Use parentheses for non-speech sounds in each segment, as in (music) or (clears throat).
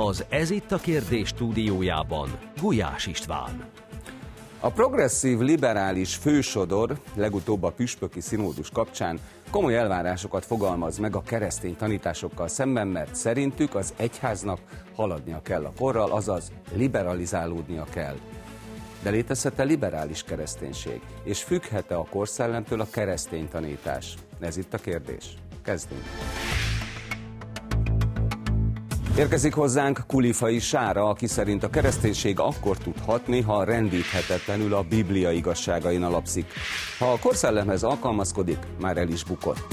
Az Ez itt a kérdés stúdiójában Gulyás István. A progresszív liberális fősodor legutóbb a püspöki színódus kapcsán komoly elvárásokat fogalmaz meg a keresztény tanításokkal szemben, mert szerintük az egyháznak haladnia kell a korral, azaz liberalizálódnia kell. De létezhet-e liberális kereszténység? És függhet-e a korszellemtől a keresztény tanítás? Ez itt a kérdés. Kezdünk. Érkezik hozzánk Kulifai Sára, aki szerint a kereszténység akkor tud hatni, ha rendíthetetlenül a Biblia igazságain alapszik. Ha a korszellemhez alkalmazkodik, már el is bukott.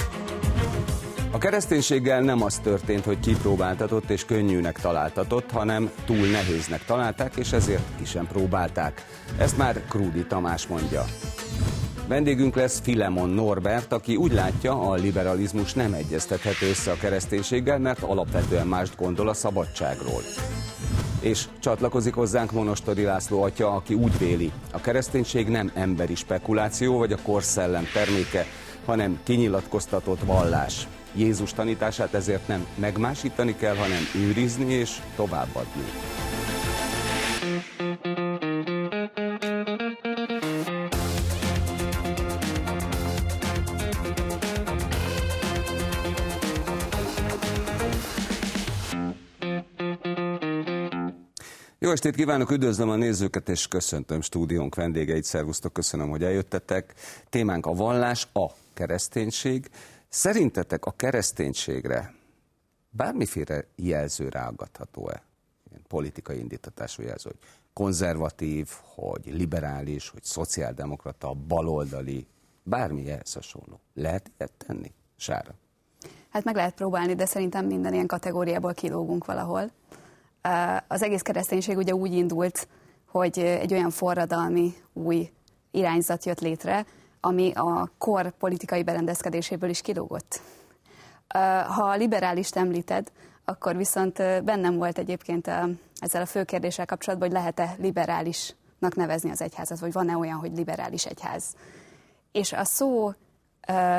A kereszténységgel nem az történt, hogy kipróbáltatott és könnyűnek találtatott, hanem túl nehéznek találták, és ezért ki sem próbálták. Ezt már Krúdi Tamás mondja. Vendégünk lesz Filemon Norbert, aki úgy látja, a liberalizmus nem egyeztethető össze a kereszténységgel, mert alapvetően mást gondol a szabadságról. És csatlakozik hozzánk Monostori László atya, aki úgy véli, a kereszténység nem emberi spekuláció vagy a korszellem terméke, hanem kinyilatkoztatott vallás. Jézus tanítását ezért nem megmásítani kell, hanem őrizni és továbbadni. Jó estét kívánok, üdvözlöm a nézőket, és köszöntöm stúdiónk vendégeit. Szervusztok, köszönöm, hogy eljöttetek. Témánk a vallás, a kereszténység. Szerintetek a kereszténységre bármiféle jelző ráaggatható-e? Politikai indítatású jelző, hogy konzervatív, hogy liberális, hogy szociáldemokrata, baloldali, bármi ehhez hasonló. Lehet ilyet tenni? Sára? Hát meg lehet próbálni, de szerintem minden ilyen kategóriából kilógunk valahol. Az egész kereszténység ugye úgy indult, hogy egy olyan forradalmi új irányzat jött létre, ami a kor politikai berendezkedéséből is kilógott. Ha a liberális említed, akkor viszont bennem volt egyébként ezzel a fő kérdéssel kapcsolatban, hogy lehet-e liberálisnak nevezni az egyházat, vagy van-e olyan, hogy liberális egyház. És a szó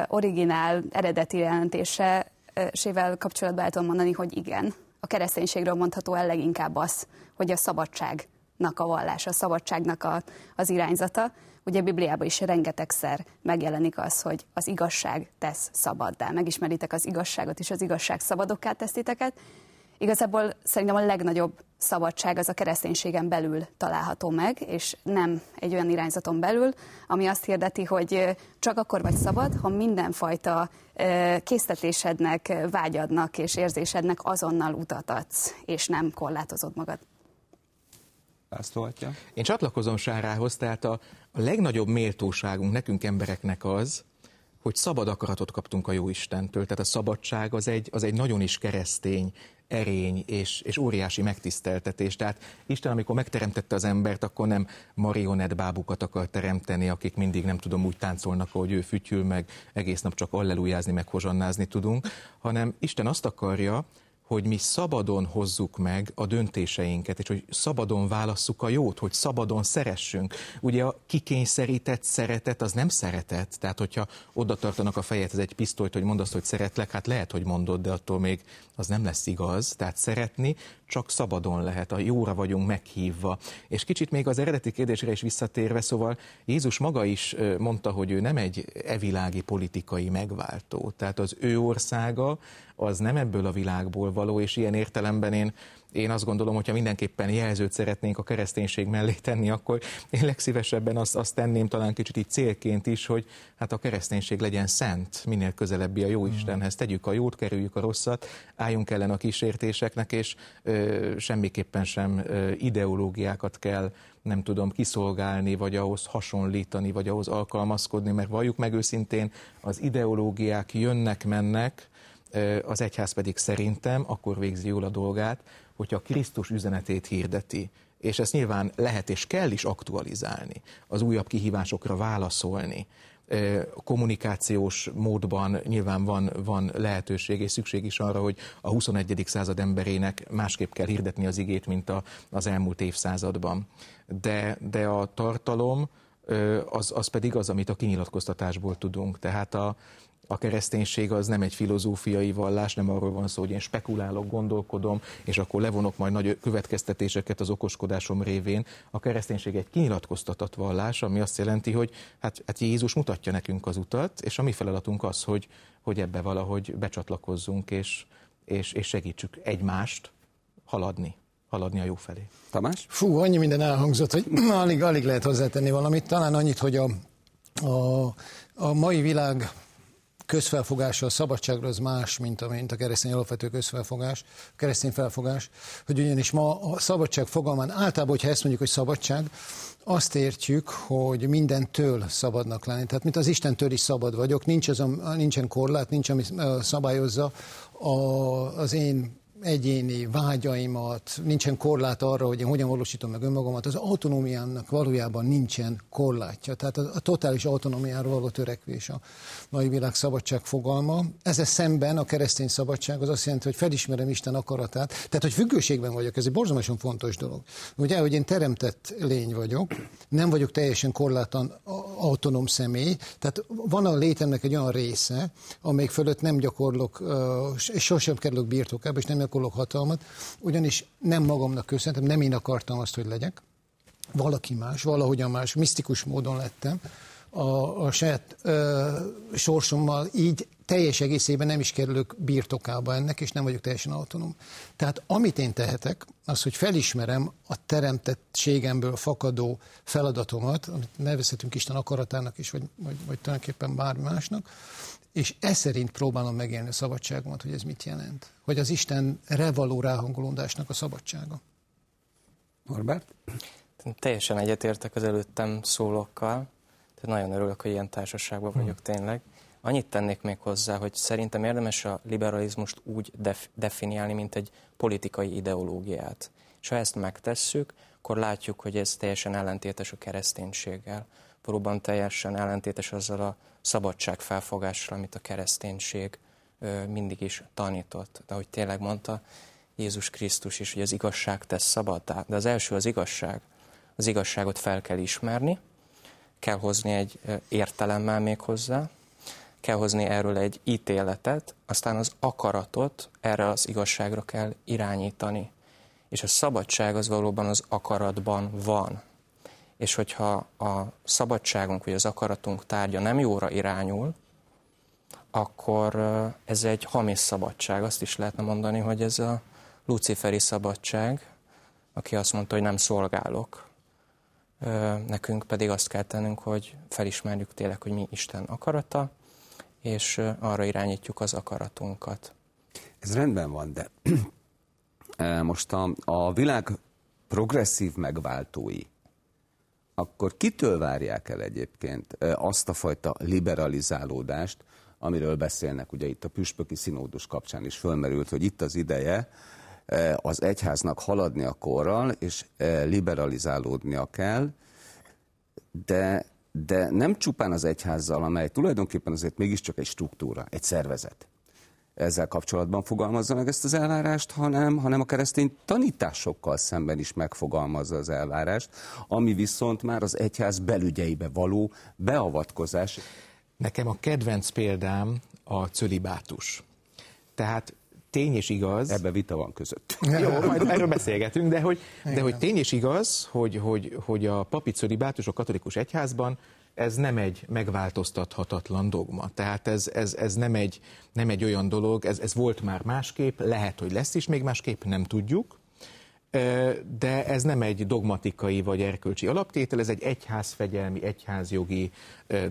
originál eredeti jelentésével kapcsolatban el tudom mondani, hogy igen. A kereszténységről mondható el leginkább az, hogy a szabadságnak a vallása, a szabadságnak a, az irányzata, Ugye a Bibliában is rengetegszer megjelenik az, hogy az igazság tesz szabaddá. Megismeritek az igazságot, és az igazság szabadokká tesz titeket. Igazából szerintem a legnagyobb szabadság az a kereszténységen belül található meg, és nem egy olyan irányzaton belül, ami azt hirdeti, hogy csak akkor vagy szabad, ha mindenfajta késztetésednek, vágyadnak és érzésednek azonnal utat adsz, és nem korlátozod magad. László Én csatlakozom Sárához, tehát a, a legnagyobb méltóságunk nekünk embereknek az, hogy szabad akaratot kaptunk a jó Istentől. Tehát a szabadság az egy, az egy nagyon is keresztény, erény és, és óriási megtiszteltetés. Tehát Isten, amikor megteremtette az embert, akkor nem marionett bábukat akar teremteni, akik mindig nem tudom úgy táncolnak, ahogy ő fütyül, meg egész nap csak allelujázni, meg hozsannázni tudunk, hanem Isten azt akarja, hogy mi szabadon hozzuk meg a döntéseinket, és hogy szabadon válasszuk a jót, hogy szabadon szeressünk. Ugye a kikényszerített szeretet az nem szeretet, tehát hogyha oda tartanak a fejedhez egy pisztolyt, hogy mondasz, hogy szeretlek, hát lehet, hogy mondod, de attól még az nem lesz igaz. Tehát szeretni csak szabadon lehet, a jóra vagyunk meghívva. És kicsit még az eredeti kérdésre is visszatérve, szóval Jézus maga is mondta, hogy ő nem egy evilági politikai megváltó. Tehát az ő országa az nem ebből a világból való, és ilyen értelemben én én azt gondolom, hogyha mindenképpen jelzőt szeretnénk a kereszténység mellé tenni, akkor én legszívesebben azt, azt tenném talán kicsit így célként is, hogy hát a kereszténység legyen szent, minél közelebbi a jó hmm. Istenhez. Tegyük a jót, kerüljük a rosszat, álljunk ellen a kísértéseknek, és ö, semmiképpen sem ö, ideológiákat kell nem tudom kiszolgálni, vagy ahhoz hasonlítani, vagy ahhoz alkalmazkodni, mert valljuk meg őszintén, az ideológiák jönnek, mennek, az egyház pedig szerintem akkor végzi jól a dolgát, hogyha Krisztus üzenetét hirdeti, és ezt nyilván lehet és kell is aktualizálni, az újabb kihívásokra válaszolni, kommunikációs módban nyilván van, van lehetőség és szükség is arra, hogy a 21. század emberének másképp kell hirdetni az igét, mint a, az elmúlt évszázadban. De, de a tartalom az, az pedig az, amit a kinyilatkoztatásból tudunk. Tehát a, A kereszténység az nem egy filozófiai vallás, nem arról van szó, hogy én spekulálok, gondolkodom, és akkor levonok majd nagy következtetéseket az okoskodásom révén. A kereszténység egy kinyilatkoztatott vallás, ami azt jelenti, hogy hát, hát Jézus mutatja nekünk az utat, és a mi feladatunk az, hogy, hogy ebbe valahogy becsatlakozzunk, és, és, és segítsük egymást haladni haladni a jó felé. Tamás? Fú, annyi minden elhangzott, hogy (clears throat) alig, alig lehet hozzátenni valamit. Talán annyit, hogy a, a, a mai világ közfelfogása a szabadságra az más, mint a, mint a keresztény alapvető közfelfogás, a keresztény felfogás, hogy ugyanis ma a szabadság fogalmán általában, hogyha ezt mondjuk, hogy szabadság, azt értjük, hogy mindentől szabadnak lenni. Tehát, mint az Istentől is szabad vagyok, nincs az, nincsen korlát, nincs, ami szabályozza a, az én egyéni vágyaimat, nincsen korlát arra, hogy én hogyan valósítom meg önmagamat, az autonómiának valójában nincsen korlátja. Tehát a, a totális autonómiára való törekvés a mai világ szabadság fogalma. Ezzel szemben a keresztény szabadság az azt jelenti, hogy felismerem Isten akaratát, tehát hogy függőségben vagyok, ez egy borzalmasan fontos dolog. Ugye, hogy én teremtett lény vagyok, nem vagyok teljesen korlátlan autonóm személy, tehát van a létemnek egy olyan része, amelyik fölött nem gyakorlok, és sosem kerülök birtokába, és nem gyakorlok hatalmat, ugyanis nem magamnak köszöntem, nem én akartam azt, hogy legyek, valaki más, valahogyan más, misztikus módon lettem, a, a saját ö, sorsommal így teljes egészében nem is kerülök birtokába ennek, és nem vagyok teljesen autonóm. Tehát amit én tehetek, az, hogy felismerem a teremtettségemből fakadó feladatomat, amit nevezhetünk Isten akaratának is, vagy, vagy, vagy tulajdonképpen bármi másnak, és ez szerint próbálom megélni a szabadságomat, hogy ez mit jelent. Hogy az Istenre való ráhangolódásnak a szabadsága. Norbert? Teljesen egyetértek az előttem szólókkal. Tehát nagyon örülök, hogy ilyen társaságban hm. vagyok tényleg. Annyit tennék még hozzá, hogy szerintem érdemes a liberalizmust úgy def- definiálni, mint egy politikai ideológiát. És ha ezt megtesszük, akkor látjuk, hogy ez teljesen ellentétes a kereszténységgel. Valóban teljesen ellentétes azzal a szabadság felfogással, amit a kereszténység mindig is tanított. De ahogy tényleg mondta Jézus Krisztus is, hogy az igazság tesz szabaddá. De az első az igazság. Az igazságot fel kell ismerni, kell hozni egy értelemmel még hozzá, kell hozni erről egy ítéletet, aztán az akaratot erre az igazságra kell irányítani. És a szabadság az valóban az akaratban van. És hogyha a szabadságunk vagy az akaratunk tárgya nem jóra irányul, akkor ez egy hamis szabadság. Azt is lehetne mondani, hogy ez a luciferi szabadság, aki azt mondta, hogy nem szolgálok, Nekünk pedig azt kell tennünk, hogy felismerjük tényleg, hogy mi Isten akarata, és arra irányítjuk az akaratunkat. Ez rendben van, de most a, a világ progresszív megváltói, akkor kitől várják el egyébként azt a fajta liberalizálódást, amiről beszélnek, ugye itt a püspöki színódus kapcsán is fölmerült, hogy itt az ideje, az egyháznak haladni a korral, és liberalizálódnia kell, de, de nem csupán az egyházzal, amely tulajdonképpen azért mégiscsak egy struktúra, egy szervezet. Ezzel kapcsolatban fogalmazza meg ezt az elvárást, hanem, hanem a keresztény tanításokkal szemben is megfogalmazza az elvárást, ami viszont már az egyház belügyeibe való beavatkozás. Nekem a kedvenc példám a cölibátus. Tehát tény és igaz... Ebben vita van között. (laughs) Jó, majd (laughs) erről beszélgetünk, de hogy, de hogy tény és igaz, hogy, hogy, hogy a papi cölibátus a katolikus egyházban ez nem egy megváltoztathatatlan dogma. Tehát ez, ez, ez nem, egy, nem egy olyan dolog, ez, ez volt már másképp, lehet, hogy lesz is még másképp, nem tudjuk, de ez nem egy dogmatikai vagy erkölcsi alaptétel, ez egy egyházfegyelmi, egyházjogi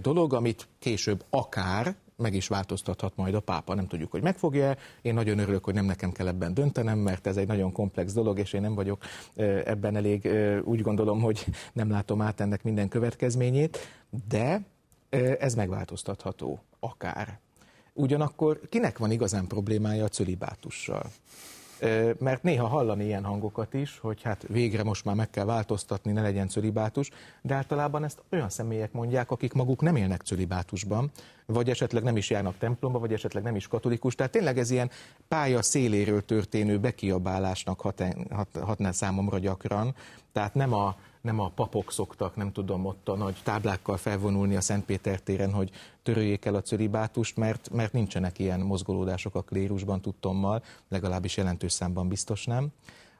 dolog, amit később akár meg is változtathat majd a pápa. Nem tudjuk, hogy megfogja. Én nagyon örülök, hogy nem nekem kell ebben döntenem, mert ez egy nagyon komplex dolog, és én nem vagyok ebben elég, úgy gondolom, hogy nem látom át ennek minden következményét, de ez megváltoztatható, akár. Ugyanakkor kinek van igazán problémája a cölibátussal? mert néha hallani ilyen hangokat is, hogy hát végre most már meg kell változtatni, ne legyen cölibátus, de általában ezt olyan személyek mondják, akik maguk nem élnek cölibátusban, vagy esetleg nem is járnak templomba, vagy esetleg nem is katolikus. Tehát tényleg ez ilyen pálya széléről történő bekiabálásnak hat, hat, hatná számomra gyakran. Tehát nem a nem a papok szoktak, nem tudom, ott a nagy táblákkal felvonulni a Szentpéter téren, hogy töröljék el a cölibátust, mert, mert nincsenek ilyen mozgolódások a klérusban tudtommal, legalábbis jelentős számban biztos nem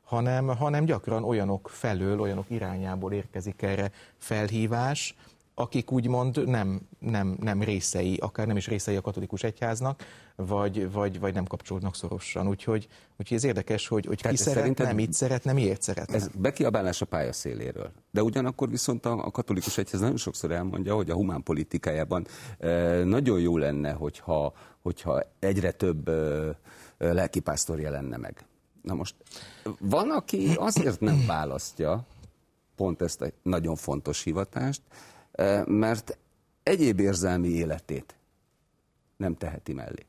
hanem, hanem gyakran olyanok felől, olyanok irányából érkezik erre felhívás, akik úgymond nem, nem, nem részei, akár nem is részei a katolikus egyháznak, vagy, vagy, vagy nem kapcsolódnak szorosan. Úgyhogy, úgyhogy ez érdekes, hogy, hogy ki szeretne, mit szeretne, miért szeretne. Ez bekiabálás a pályaszéléről. De ugyanakkor viszont a, a katolikus egyház nagyon sokszor elmondja, hogy a humán politikájában e, nagyon jó lenne, hogyha, hogyha egyre több e, lelkipásztor jelenne meg. Na most van, aki azért nem választja pont ezt a nagyon fontos hivatást, mert egyéb érzelmi életét nem teheti mellé.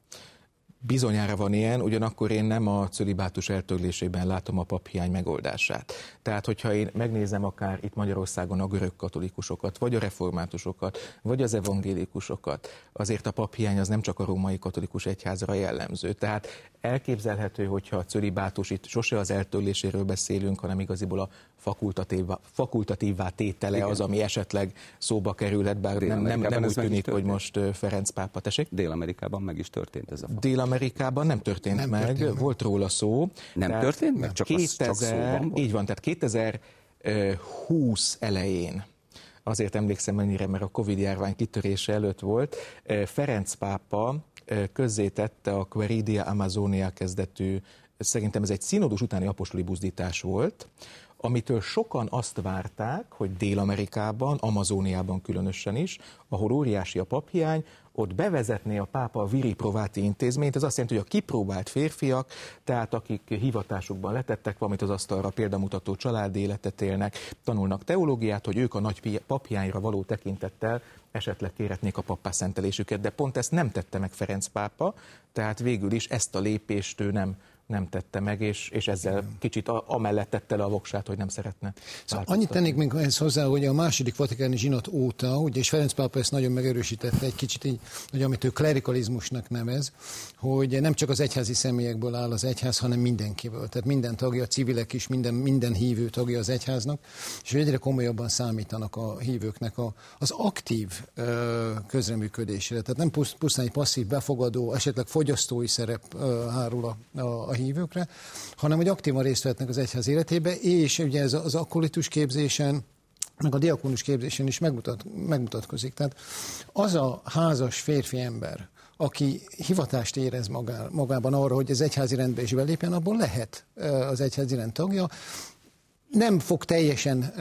Bizonyára van ilyen, ugyanakkor én nem a cölibátus eltörlésében látom a paphiány megoldását. Tehát, hogyha én megnézem akár itt Magyarországon a görög katolikusokat, vagy a reformátusokat, vagy az evangélikusokat, azért a paphiány az nem csak a római katolikus egyházra jellemző. Tehát elképzelhető, hogyha a cölibátus itt sose az eltörléséről beszélünk, hanem igaziból a fakultatívvá, fakultatívvá tétele Igen. az, ami esetleg szóba kerülhet, bár nem, nem, nem úgy tűnik, hogy most Ferenc pápa, tessék? Dél-Amerikában meg is történt ez a Dél-Amerikában nem történt nem meg, történt meg, volt róla szó. Nem történt meg? Csak 2000, az, csak szóban Így van, tehát 2020 elején azért emlékszem mennyire, mert a Covid járvány kitörése előtt volt, Ferenc pápa közzétette a Queridia Amazonia kezdetű, szerintem ez egy színodus utáni apostoli buzdítás volt, amitől sokan azt várták, hogy Dél-Amerikában, Amazóniában különösen is, ahol óriási a paphiány, ott bevezetné a pápa a Viri Provati intézményt, ez azt jelenti, hogy a kipróbált férfiak, tehát akik hivatásukban letettek valamit az asztalra, példamutató családi életet élnek, tanulnak teológiát, hogy ők a nagy papjányra való tekintettel esetleg kéretnék a pappá szentelésüket, de pont ezt nem tette meg Ferenc pápa, tehát végül is ezt a lépést ő nem nem tette meg, és, és ezzel kicsit a, amellett tette le a voksát, hogy nem szeretne. Szóval annyit tennék még ehhez hozzá, hogy a második vatikáni zsinat óta, ugye, és Ferenc pápa ezt nagyon megerősítette egy kicsit így, hogy amit ő klerikalizmusnak nevez, hogy nem csak az egyházi személyekből áll az egyház, hanem mindenkiből. Tehát minden tagja, civilek is, minden, minden hívő tagja az egyháznak, és egyre komolyabban számítanak a hívőknek a, az aktív ö, közreműködésére. Tehát nem pusztán egy passzív, befogadó, esetleg fogyasztói szerep ö, hárul a, a, a hívőkre, hanem hogy aktívan részt vehetnek az egyház életébe, és ugye ez az akkolitus képzésen, meg a diakonus képzésen is megmutat, megmutatkozik. Tehát az a házas férfi ember, aki hivatást érez magá, magában arra, hogy az egyházi rendbe is belépjen, abból lehet az egyházi rend tagja, nem fog teljesen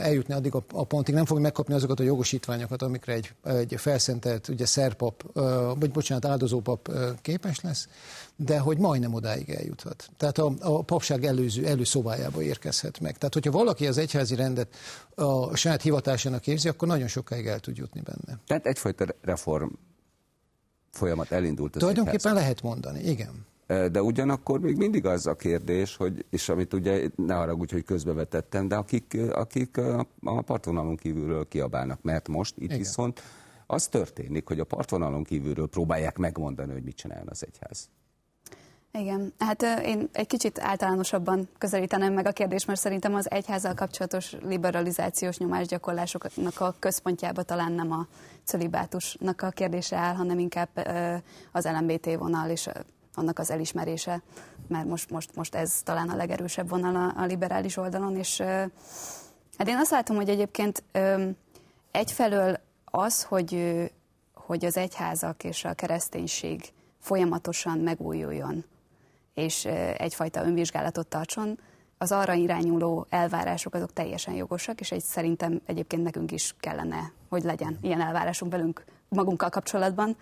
eljutni addig a, pontig, nem fog megkapni azokat a jogosítványokat, amikre egy, egy felszentelt ugye szerpap, vagy bocsánat, áldozópap képes lesz, de hogy majdnem odáig eljuthat. Tehát a, a papság előző, előszobájába érkezhet meg. Tehát, hogyha valaki az egyházi rendet a saját hivatásának érzi, akkor nagyon sokáig el tud jutni benne. Tehát egyfajta reform folyamat elindult az Tulajdonképpen egyház. lehet mondani, igen. De ugyanakkor még mindig az a kérdés, hogy, és amit ugye ne haragudj, hogy közbevetettem, de akik, akik a partvonalon kívülről kiabálnak, mert most itt Igen. viszont az történik, hogy a partvonalon kívülről próbálják megmondani, hogy mit csináljon az egyház. Igen, hát én egy kicsit általánosabban közelítenem meg a kérdést, mert szerintem az egyházzal kapcsolatos liberalizációs nyomásgyakorlásoknak a központjába talán nem a cölibátusnak a kérdése áll, hanem inkább az LMBT vonal és annak az elismerése, mert most, most, most ez talán a legerősebb vonal a, a liberális oldalon, és hát én azt látom, hogy egyébként egyfelől az, hogy, hogy az egyházak és a kereszténység folyamatosan megújuljon, és egyfajta önvizsgálatot tartson, az arra irányuló elvárások azok teljesen jogosak, és egy, szerintem egyébként nekünk is kellene, hogy legyen ilyen elvárásunk velünk magunkkal kapcsolatban.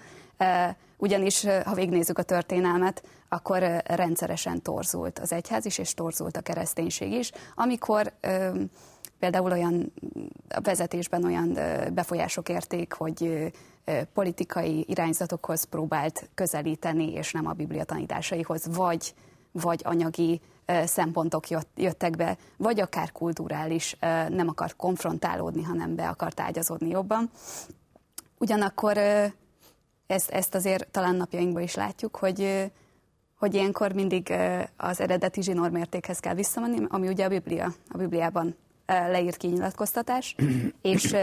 Ugyanis, ha végnézzük a történelmet, akkor rendszeresen torzult az egyház is, és torzult a kereszténység is, amikor például olyan a vezetésben olyan befolyások érték, hogy politikai irányzatokhoz próbált közelíteni, és nem a biblia tanításaihoz, vagy, vagy anyagi szempontok jöttek be, vagy akár kulturális, nem akart konfrontálódni, hanem be akart ágyazódni jobban. Ugyanakkor ezt, ezt azért talán napjainkban is látjuk, hogy, hogy ilyenkor mindig az eredeti zsinórmértékhez kell visszamenni, ami ugye a Biblia, a Bibliában leírt kinyilatkoztatás, (coughs) és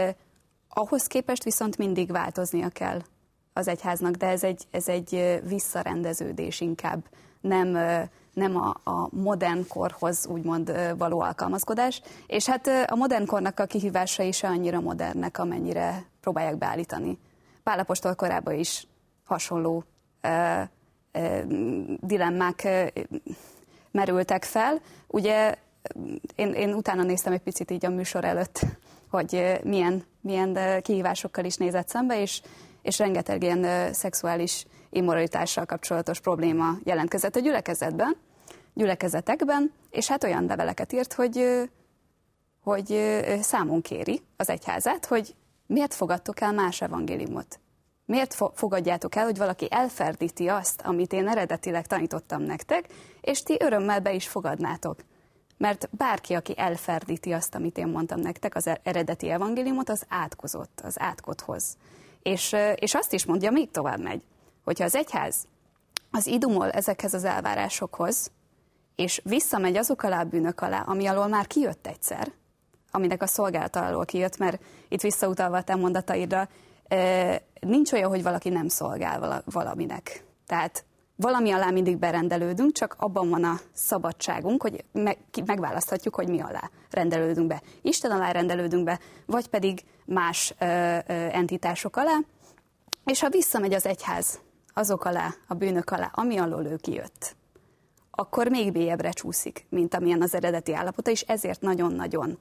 ahhoz képest viszont mindig változnia kell az egyháznak, de ez egy, ez egy visszarendeződés inkább, nem, nem a, a modern korhoz úgymond való alkalmazkodás. És hát a modern kornak a kihívásai se annyira modernek, amennyire próbálják beállítani. Pálapostól korábban is hasonló ö, ö, dilemmák ö, merültek fel. Ugye én, én utána néztem egy picit így a műsor előtt, (laughs) hogy milyen, milyen kihívásokkal is nézett szembe, és, és rengeteg ilyen szexuális immoralitással kapcsolatos probléma jelentkezett a gyülekezetben, gyülekezetekben, és hát olyan leveleket írt, hogy, hogy számon kéri az egyházát, hogy miért fogadtok el más evangéliumot? Miért fogadjátok el, hogy valaki elferdíti azt, amit én eredetileg tanítottam nektek, és ti örömmel be is fogadnátok? Mert bárki, aki elferdíti azt, amit én mondtam nektek, az eredeti evangéliumot, az átkozott, az átkothoz. És, és azt is mondja, még tovább megy, hogyha az egyház az idumol ezekhez az elvárásokhoz, és visszamegy azok alá a bűnök alá, ami alól már kijött egyszer, aminek a szolgálata alól kijött, mert itt visszautalva a te mondataidra, nincs olyan, hogy valaki nem szolgál valaminek. Tehát valami alá mindig berendelődünk, csak abban van a szabadságunk, hogy megválaszthatjuk, hogy mi alá rendelődünk be. Isten alá rendelődünk be, vagy pedig más entitások alá, és ha visszamegy az egyház azok alá, a bűnök alá, ami alól ő kijött, akkor még mélyebbre csúszik, mint amilyen az eredeti állapota, és ezért nagyon-nagyon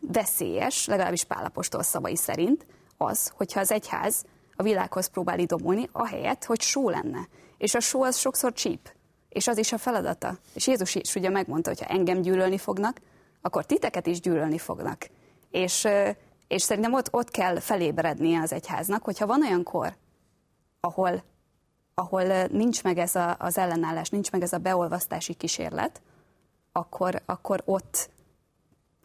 veszélyes, legalábbis Pálapostól szavai szerint, az, hogyha az egyház a világhoz próbál idomulni, ahelyett, hogy só lenne. És a só az sokszor csíp, és az is a feladata. És Jézus is ugye megmondta, hogy ha engem gyűlölni fognak, akkor titeket is gyűlölni fognak. És, és szerintem ott, ott kell felébrednie az egyháznak, hogyha van olyan kor, ahol, ahol nincs meg ez a, az ellenállás, nincs meg ez a beolvasztási kísérlet, akkor, akkor ott,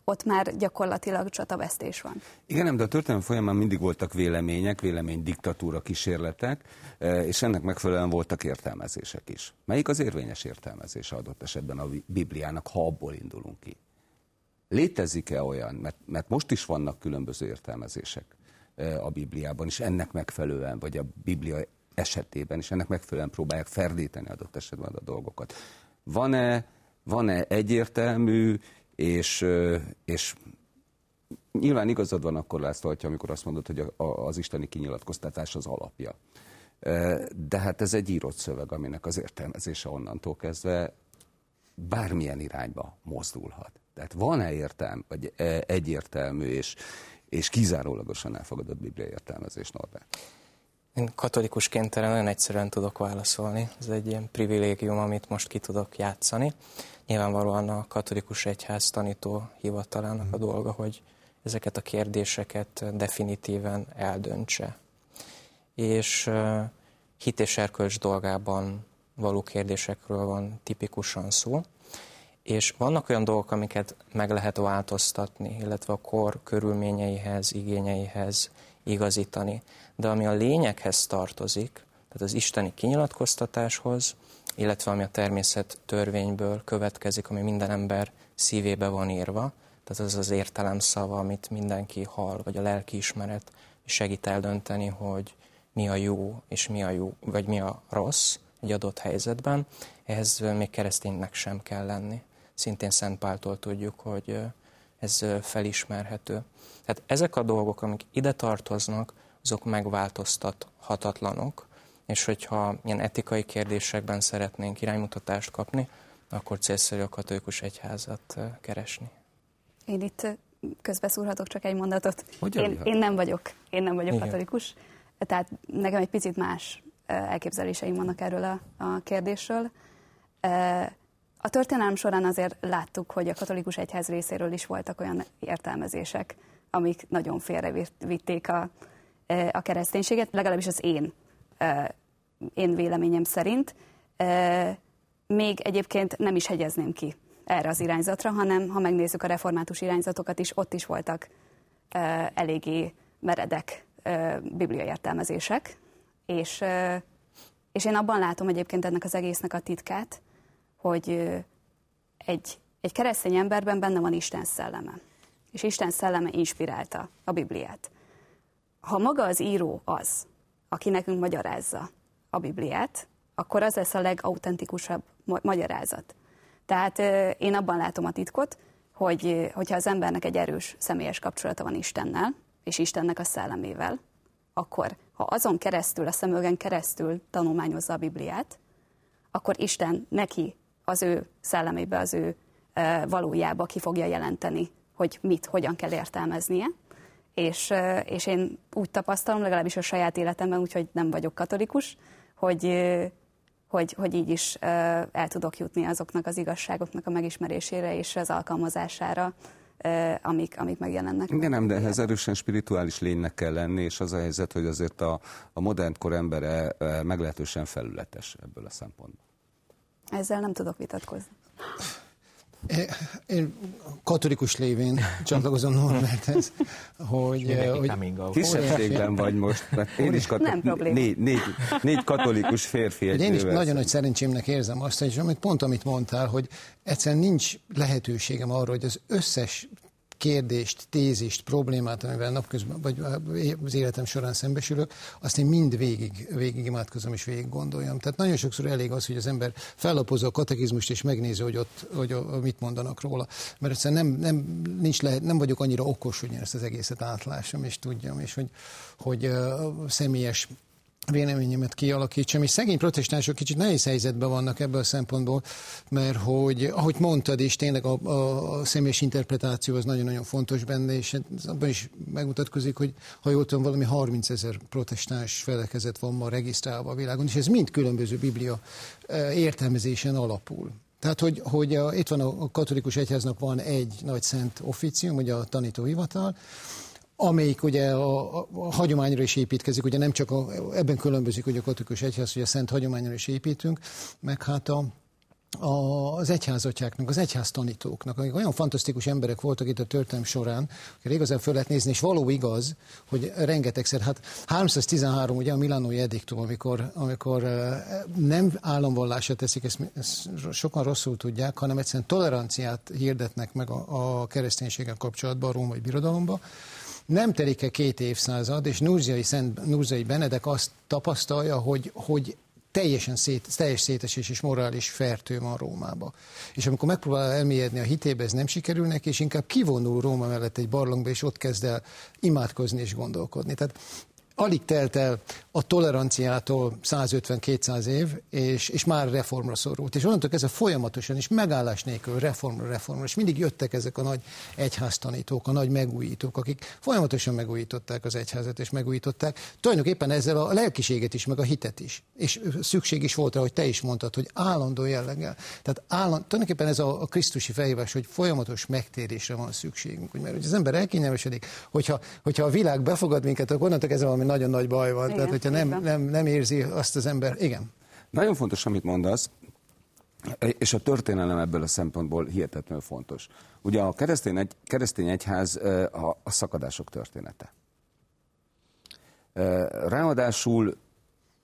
ott már gyakorlatilag csatavesztés van. Igen, nem, de a történelem folyamán mindig voltak vélemények, vélemény diktatúra kísérletek, e, és ennek megfelelően voltak értelmezések is. Melyik az érvényes értelmezés adott esetben a Bibliának, ha abból indulunk ki? Létezik-e olyan, mert, mert most is vannak különböző értelmezések e, a Bibliában, és ennek megfelelően, vagy a Biblia esetében, és ennek megfelelően próbálják ferdíteni adott esetben a dolgokat. Van-e van-e egyértelmű és, és nyilván igazad van akkor László, amikor azt mondod, hogy a, a, az isteni kinyilatkoztatás az alapja. De hát ez egy írott szöveg, aminek az értelmezése onnantól kezdve bármilyen irányba mozdulhat. Tehát van-e értelm, vagy egyértelmű és, és kizárólagosan elfogadott biblia értelmezés, Norbert? Én katolikusként erre nagyon egyszerűen tudok válaszolni. Ez egy ilyen privilégium, amit most ki tudok játszani. Nyilvánvalóan a katolikus egyház tanító hivatalának a mhm. dolga, hogy ezeket a kérdéseket definitíven eldöntse. És hit és erkölcs dolgában való kérdésekről van tipikusan szó, és vannak olyan dolgok, amiket meg lehet változtatni, illetve a kor körülményeihez, igényeihez igazítani. De ami a lényeghez tartozik, tehát az isteni kinyilatkoztatáshoz, illetve ami a természet törvényből következik, ami minden ember szívébe van írva, tehát az az értelem szava, amit mindenki hall, vagy a lelki ismeret segít eldönteni, hogy mi a jó és mi a jó, vagy mi a rossz egy adott helyzetben. Ehhez még kereszténynek sem kell lenni. Szintén Szent Páltól tudjuk, hogy ez felismerhető. Tehát ezek a dolgok, amik ide tartoznak, azok megváltoztathatatlanok, és hogyha ilyen etikai kérdésekben szeretnénk iránymutatást kapni, akkor célszerű a katolikus egyházat keresni. Én itt közbeszúrhatok csak egy mondatot. én, én nem vagyok, én nem vagyok Igen. katolikus, tehát nekem egy picit más elképzeléseim vannak erről a, a kérdésről. A történelem során azért láttuk, hogy a katolikus egyház részéről is voltak olyan értelmezések, amik nagyon félrevitték a, a kereszténységet, legalábbis az én én véleményem szerint. Még egyébként nem is hegyezném ki erre az irányzatra, hanem ha megnézzük a református irányzatokat is, ott is voltak eléggé meredek bibliai értelmezések, és, és én abban látom egyébként ennek az egésznek a titkát, hogy egy, egy keresztény emberben benne van Isten szelleme. És Isten szelleme inspirálta a Bibliát. Ha maga az író az, aki nekünk magyarázza a Bibliát, akkor az lesz a legautentikusabb magyarázat. Tehát én abban látom a titkot, hogy hogyha az embernek egy erős személyes kapcsolata van Istennel, és Istennek a szellemével, akkor ha azon keresztül, a szemüvegen keresztül tanulmányozza a Bibliát, akkor Isten neki az ő szellemébe, az ő valójába ki fogja jelenteni, hogy mit, hogyan kell értelmeznie. És, és én úgy tapasztalom, legalábbis a saját életemben, úgyhogy nem vagyok katolikus, hogy, hogy, hogy így is el tudok jutni azoknak az igazságoknak a megismerésére és az alkalmazására, amik, amik megjelennek. Igen, nem, de ehhez erősen spirituális lénynek kell lenni, és az a helyzet, hogy azért a, a modern kor embere meglehetősen felületes ebből a szempontból. Ezzel nem tudok vitatkozni. Én katolikus lévén csatlakozom Norberthez, hogy... hogy Kisebbségben vagy most, mert én is katol... Nem négy, négy, négy katolikus férfi egy Én is nagyon nagy szerencsémnek érzem azt, hogy amit pont amit mondtál, hogy egyszerűen nincs lehetőségem arra, hogy az összes kérdést, tézist, problémát, amivel napközben, vagy az életem során szembesülök, azt én mind végig, végig imádkozom és végig gondoljam. Tehát nagyon sokszor elég az, hogy az ember fellapozza a katekizmust és megnézi, hogy ott hogy mit mondanak róla. Mert egyszerűen nem, nem, nincs lehet, nem vagyok annyira okos, hogy ezt az egészet átlássam és tudjam, és hogy, hogy uh, személyes véleményemet kialakítsam, és szegény protestánsok kicsit nehéz helyzetben vannak ebből a szempontból, mert hogy, ahogy mondtad is, tényleg a, a, a személyes interpretáció az nagyon-nagyon fontos benne, és abban is megmutatkozik, hogy ha jól tudom, valami 30 ezer protestáns felekezet van ma regisztrálva a világon, és ez mind különböző biblia értelmezésen alapul. Tehát, hogy, hogy a, itt van a, a katolikus egyháznak van egy nagy szent officium, ugye a tanítóhivatal, amelyik ugye a, a, a hagyományra is építkezik, ugye nem csak a, ebben különbözik ugye a katolikus egyház, hogy a szent hagyományra is építünk, meg hát a, az egyházatjáknak, az egyház tanítóknak, akik olyan fantasztikus emberek voltak itt a történelm során, hogy igazán föl lehet nézni, és való igaz, hogy rengetegszer, hát 313 ugye a Milánói ediktum, amikor, amikor nem államvallásra teszik, ezt, ezt sokan rosszul tudják, hanem egyszerűen toleranciát hirdetnek meg a, a kereszténységgel kapcsolatban a római birodalomba, nem telik-e két évszázad, és Nurzai, Szent, Nurzai Benedek azt tapasztalja, hogy, hogy teljesen szét, teljes szétesés és morális fertő van Rómába. És amikor megpróbál elmélyedni a hitébe, ez nem sikerül neki, és inkább kivonul Róma mellett egy barlangba, és ott kezd el imádkozni és gondolkodni. Tehát alig telt el a toleranciától 150-200 év, és, és már reformra szorult. És onnantól kezdve folyamatosan és megállás nélkül reformra, reformra, és mindig jöttek ezek a nagy egyháztanítók, a nagy megújítók, akik folyamatosan megújították az egyházat, és megújították. Tulajdonképpen ezzel a lelkiséget is, meg a hitet is. És szükség is volt rá, hogy te is mondtad, hogy állandó jelleggel. Tehát állandó, tulajdonképpen ez a, a Krisztusi felhívás, hogy folyamatos megtérésre van szükségünk. Mert hogy az ember elkényelmesedik, hogyha, hogyha a világ befogad minket, akkor onnantól kezdve valami nagyon nagy baj van. Igen, Tehát, hogyha nem, nem, nem érzi azt az ember, igen. Nagyon fontos, amit mondasz, és a történelem ebből a szempontból hihetetlenül fontos. Ugye a keresztény, egy, keresztény egyház a, a szakadások története. Ráadásul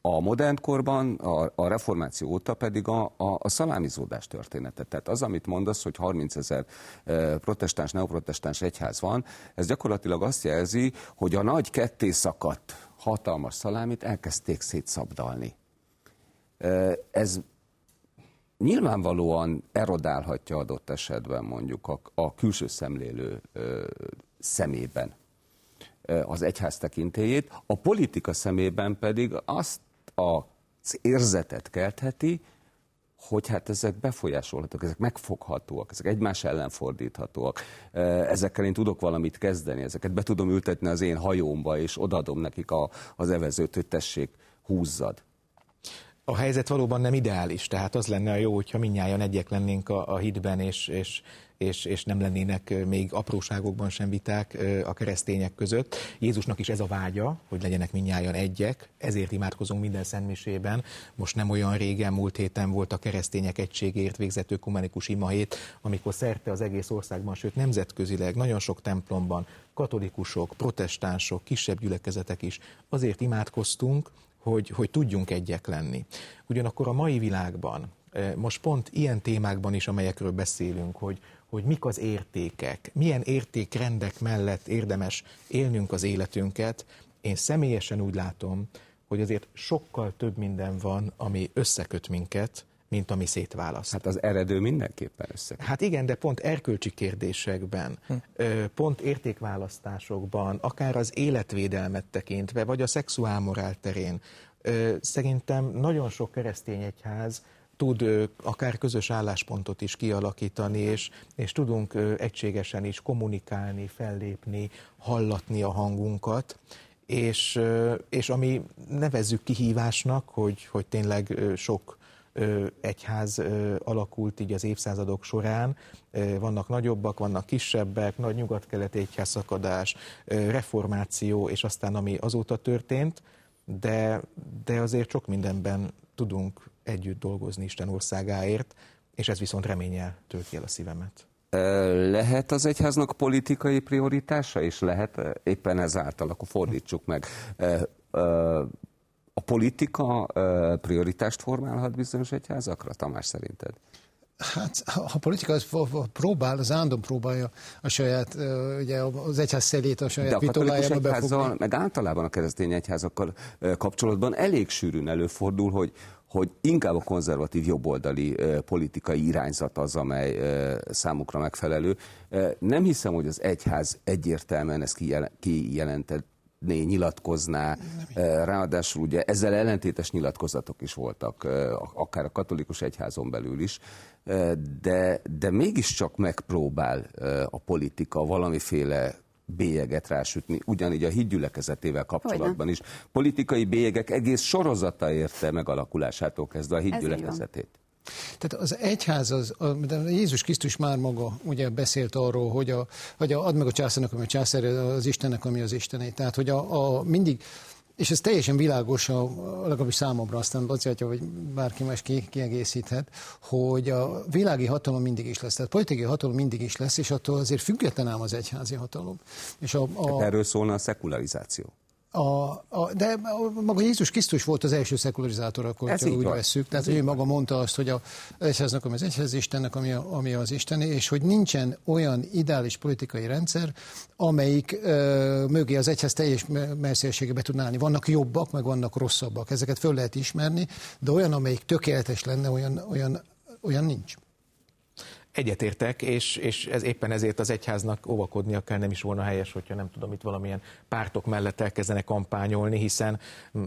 a modern korban, a, a reformáció óta pedig a, a, a szalámizódás története. Tehát az, amit mondasz, hogy 30 ezer protestáns, neoprotestáns egyház van, ez gyakorlatilag azt jelzi, hogy a nagy ketté szakadt hatalmas szalámit elkezdték szétszabdalni. Ez nyilvánvalóan erodálhatja adott esetben mondjuk a, a külső szemlélő szemében az egyház tekintélyét, a politika szemében pedig azt az érzetet keltheti, hogy hát ezek befolyásolhatók, ezek megfoghatóak, ezek egymás ellen fordíthatóak, ezekkel én tudok valamit kezdeni, ezeket be tudom ültetni az én hajómba, és odaadom nekik a, az evezőt, hogy tessék, húzzad. A helyzet valóban nem ideális, tehát az lenne a jó, hogyha minnyáján egyek lennénk a, a hitben, és, és és, és nem lennének még apróságokban sem viták a keresztények között. Jézusnak is ez a vágya, hogy legyenek minnyáján egyek, ezért imádkozunk minden szentmisében. Most nem olyan régen, múlt héten volt a keresztények egységért végzett ökumenikus imahét, amikor szerte az egész országban, sőt nemzetközileg, nagyon sok templomban katolikusok, protestánsok, kisebb gyülekezetek is azért imádkoztunk, hogy, hogy tudjunk egyek lenni. Ugyanakkor a mai világban Most pont ilyen témákban is, amelyekről beszélünk, hogy, hogy mik az értékek, milyen értékrendek mellett érdemes élnünk az életünket, én személyesen úgy látom, hogy azért sokkal több minden van, ami összeköt minket, mint ami szétválaszt. Hát az eredő mindenképpen össze. Hát igen, de pont erkölcsi kérdésekben, hm. pont értékválasztásokban, akár az életvédelmet tekintve, vagy a szexuálmorál terén, szerintem nagyon sok keresztény egyház tud akár közös álláspontot is kialakítani, és, és tudunk egységesen is kommunikálni, fellépni, hallatni a hangunkat, és, és ami nevezzük kihívásnak, hogy, hogy tényleg sok egyház alakult így az évszázadok során. Vannak nagyobbak, vannak kisebbek, nagy nyugat-keleti egyházszakadás, reformáció, és aztán ami azóta történt, de, de azért sok mindenben tudunk együtt dolgozni Isten országáért, és ez viszont reményel tölti el a szívemet. Lehet az egyháznak politikai prioritása, és lehet éppen ezáltal, akkor fordítsuk meg. A politika prioritást formálhat bizonyos egyházakra, Tamás szerinted? Hát, a politika az próbál, az ándom próbálja a saját, ugye az egyház szelét a saját pitolájába befogni. meg általában a keresztény egyházakkal kapcsolatban elég sűrűn előfordul, hogy, hogy inkább a konzervatív jobboldali politikai irányzat az, amely számukra megfelelő. Nem hiszem, hogy az egyház egyértelműen ezt kijelentett nyilatkozná, ráadásul ugye ezzel ellentétes nyilatkozatok is voltak, akár a katolikus egyházon belül is, de, de mégiscsak megpróbál a politika valamiféle bélyeget rásütni, ugyanígy a hídgyülekezetével kapcsolatban is. Politikai bélyegek egész sorozata érte megalakulásától kezdve a hídgyülekezetét. Tehát az egyház, az, a, de Jézus Krisztus már maga ugye beszélt arról, hogy, a, hogy a, add meg a császárnak, ami a császár, az Istennek, ami az Istené. Tehát, hogy a, a mindig és ez teljesen világos, a, legalábbis számomra, aztán Laci vagy bárki más ki, kiegészíthet, hogy a világi hatalom mindig is lesz. Tehát politikai hatalom mindig is lesz, és attól azért független ám az egyházi hatalom. És a, a... erről szólna a szekularizáció. A, a, de maga Jézus Krisztus volt az első szekularizátor, akkor Ez úgy van. vesszük. Tehát ő maga mondta azt, hogy a egyháznak, ami az egyház Istennek, ami, a, ami az Istené, és hogy nincsen olyan ideális politikai rendszer, amelyik ö, mögé az egyház teljes messzélségebe tudná állni. Vannak jobbak, meg vannak rosszabbak. Ezeket föl lehet ismerni, de olyan, amelyik tökéletes lenne, olyan, olyan, olyan nincs. Egyetértek, és, és ez éppen ezért az egyháznak óvakodnia kell, nem is volna helyes, hogyha nem tudom, itt valamilyen pártok mellett elkezdenek kampányolni, hiszen mm,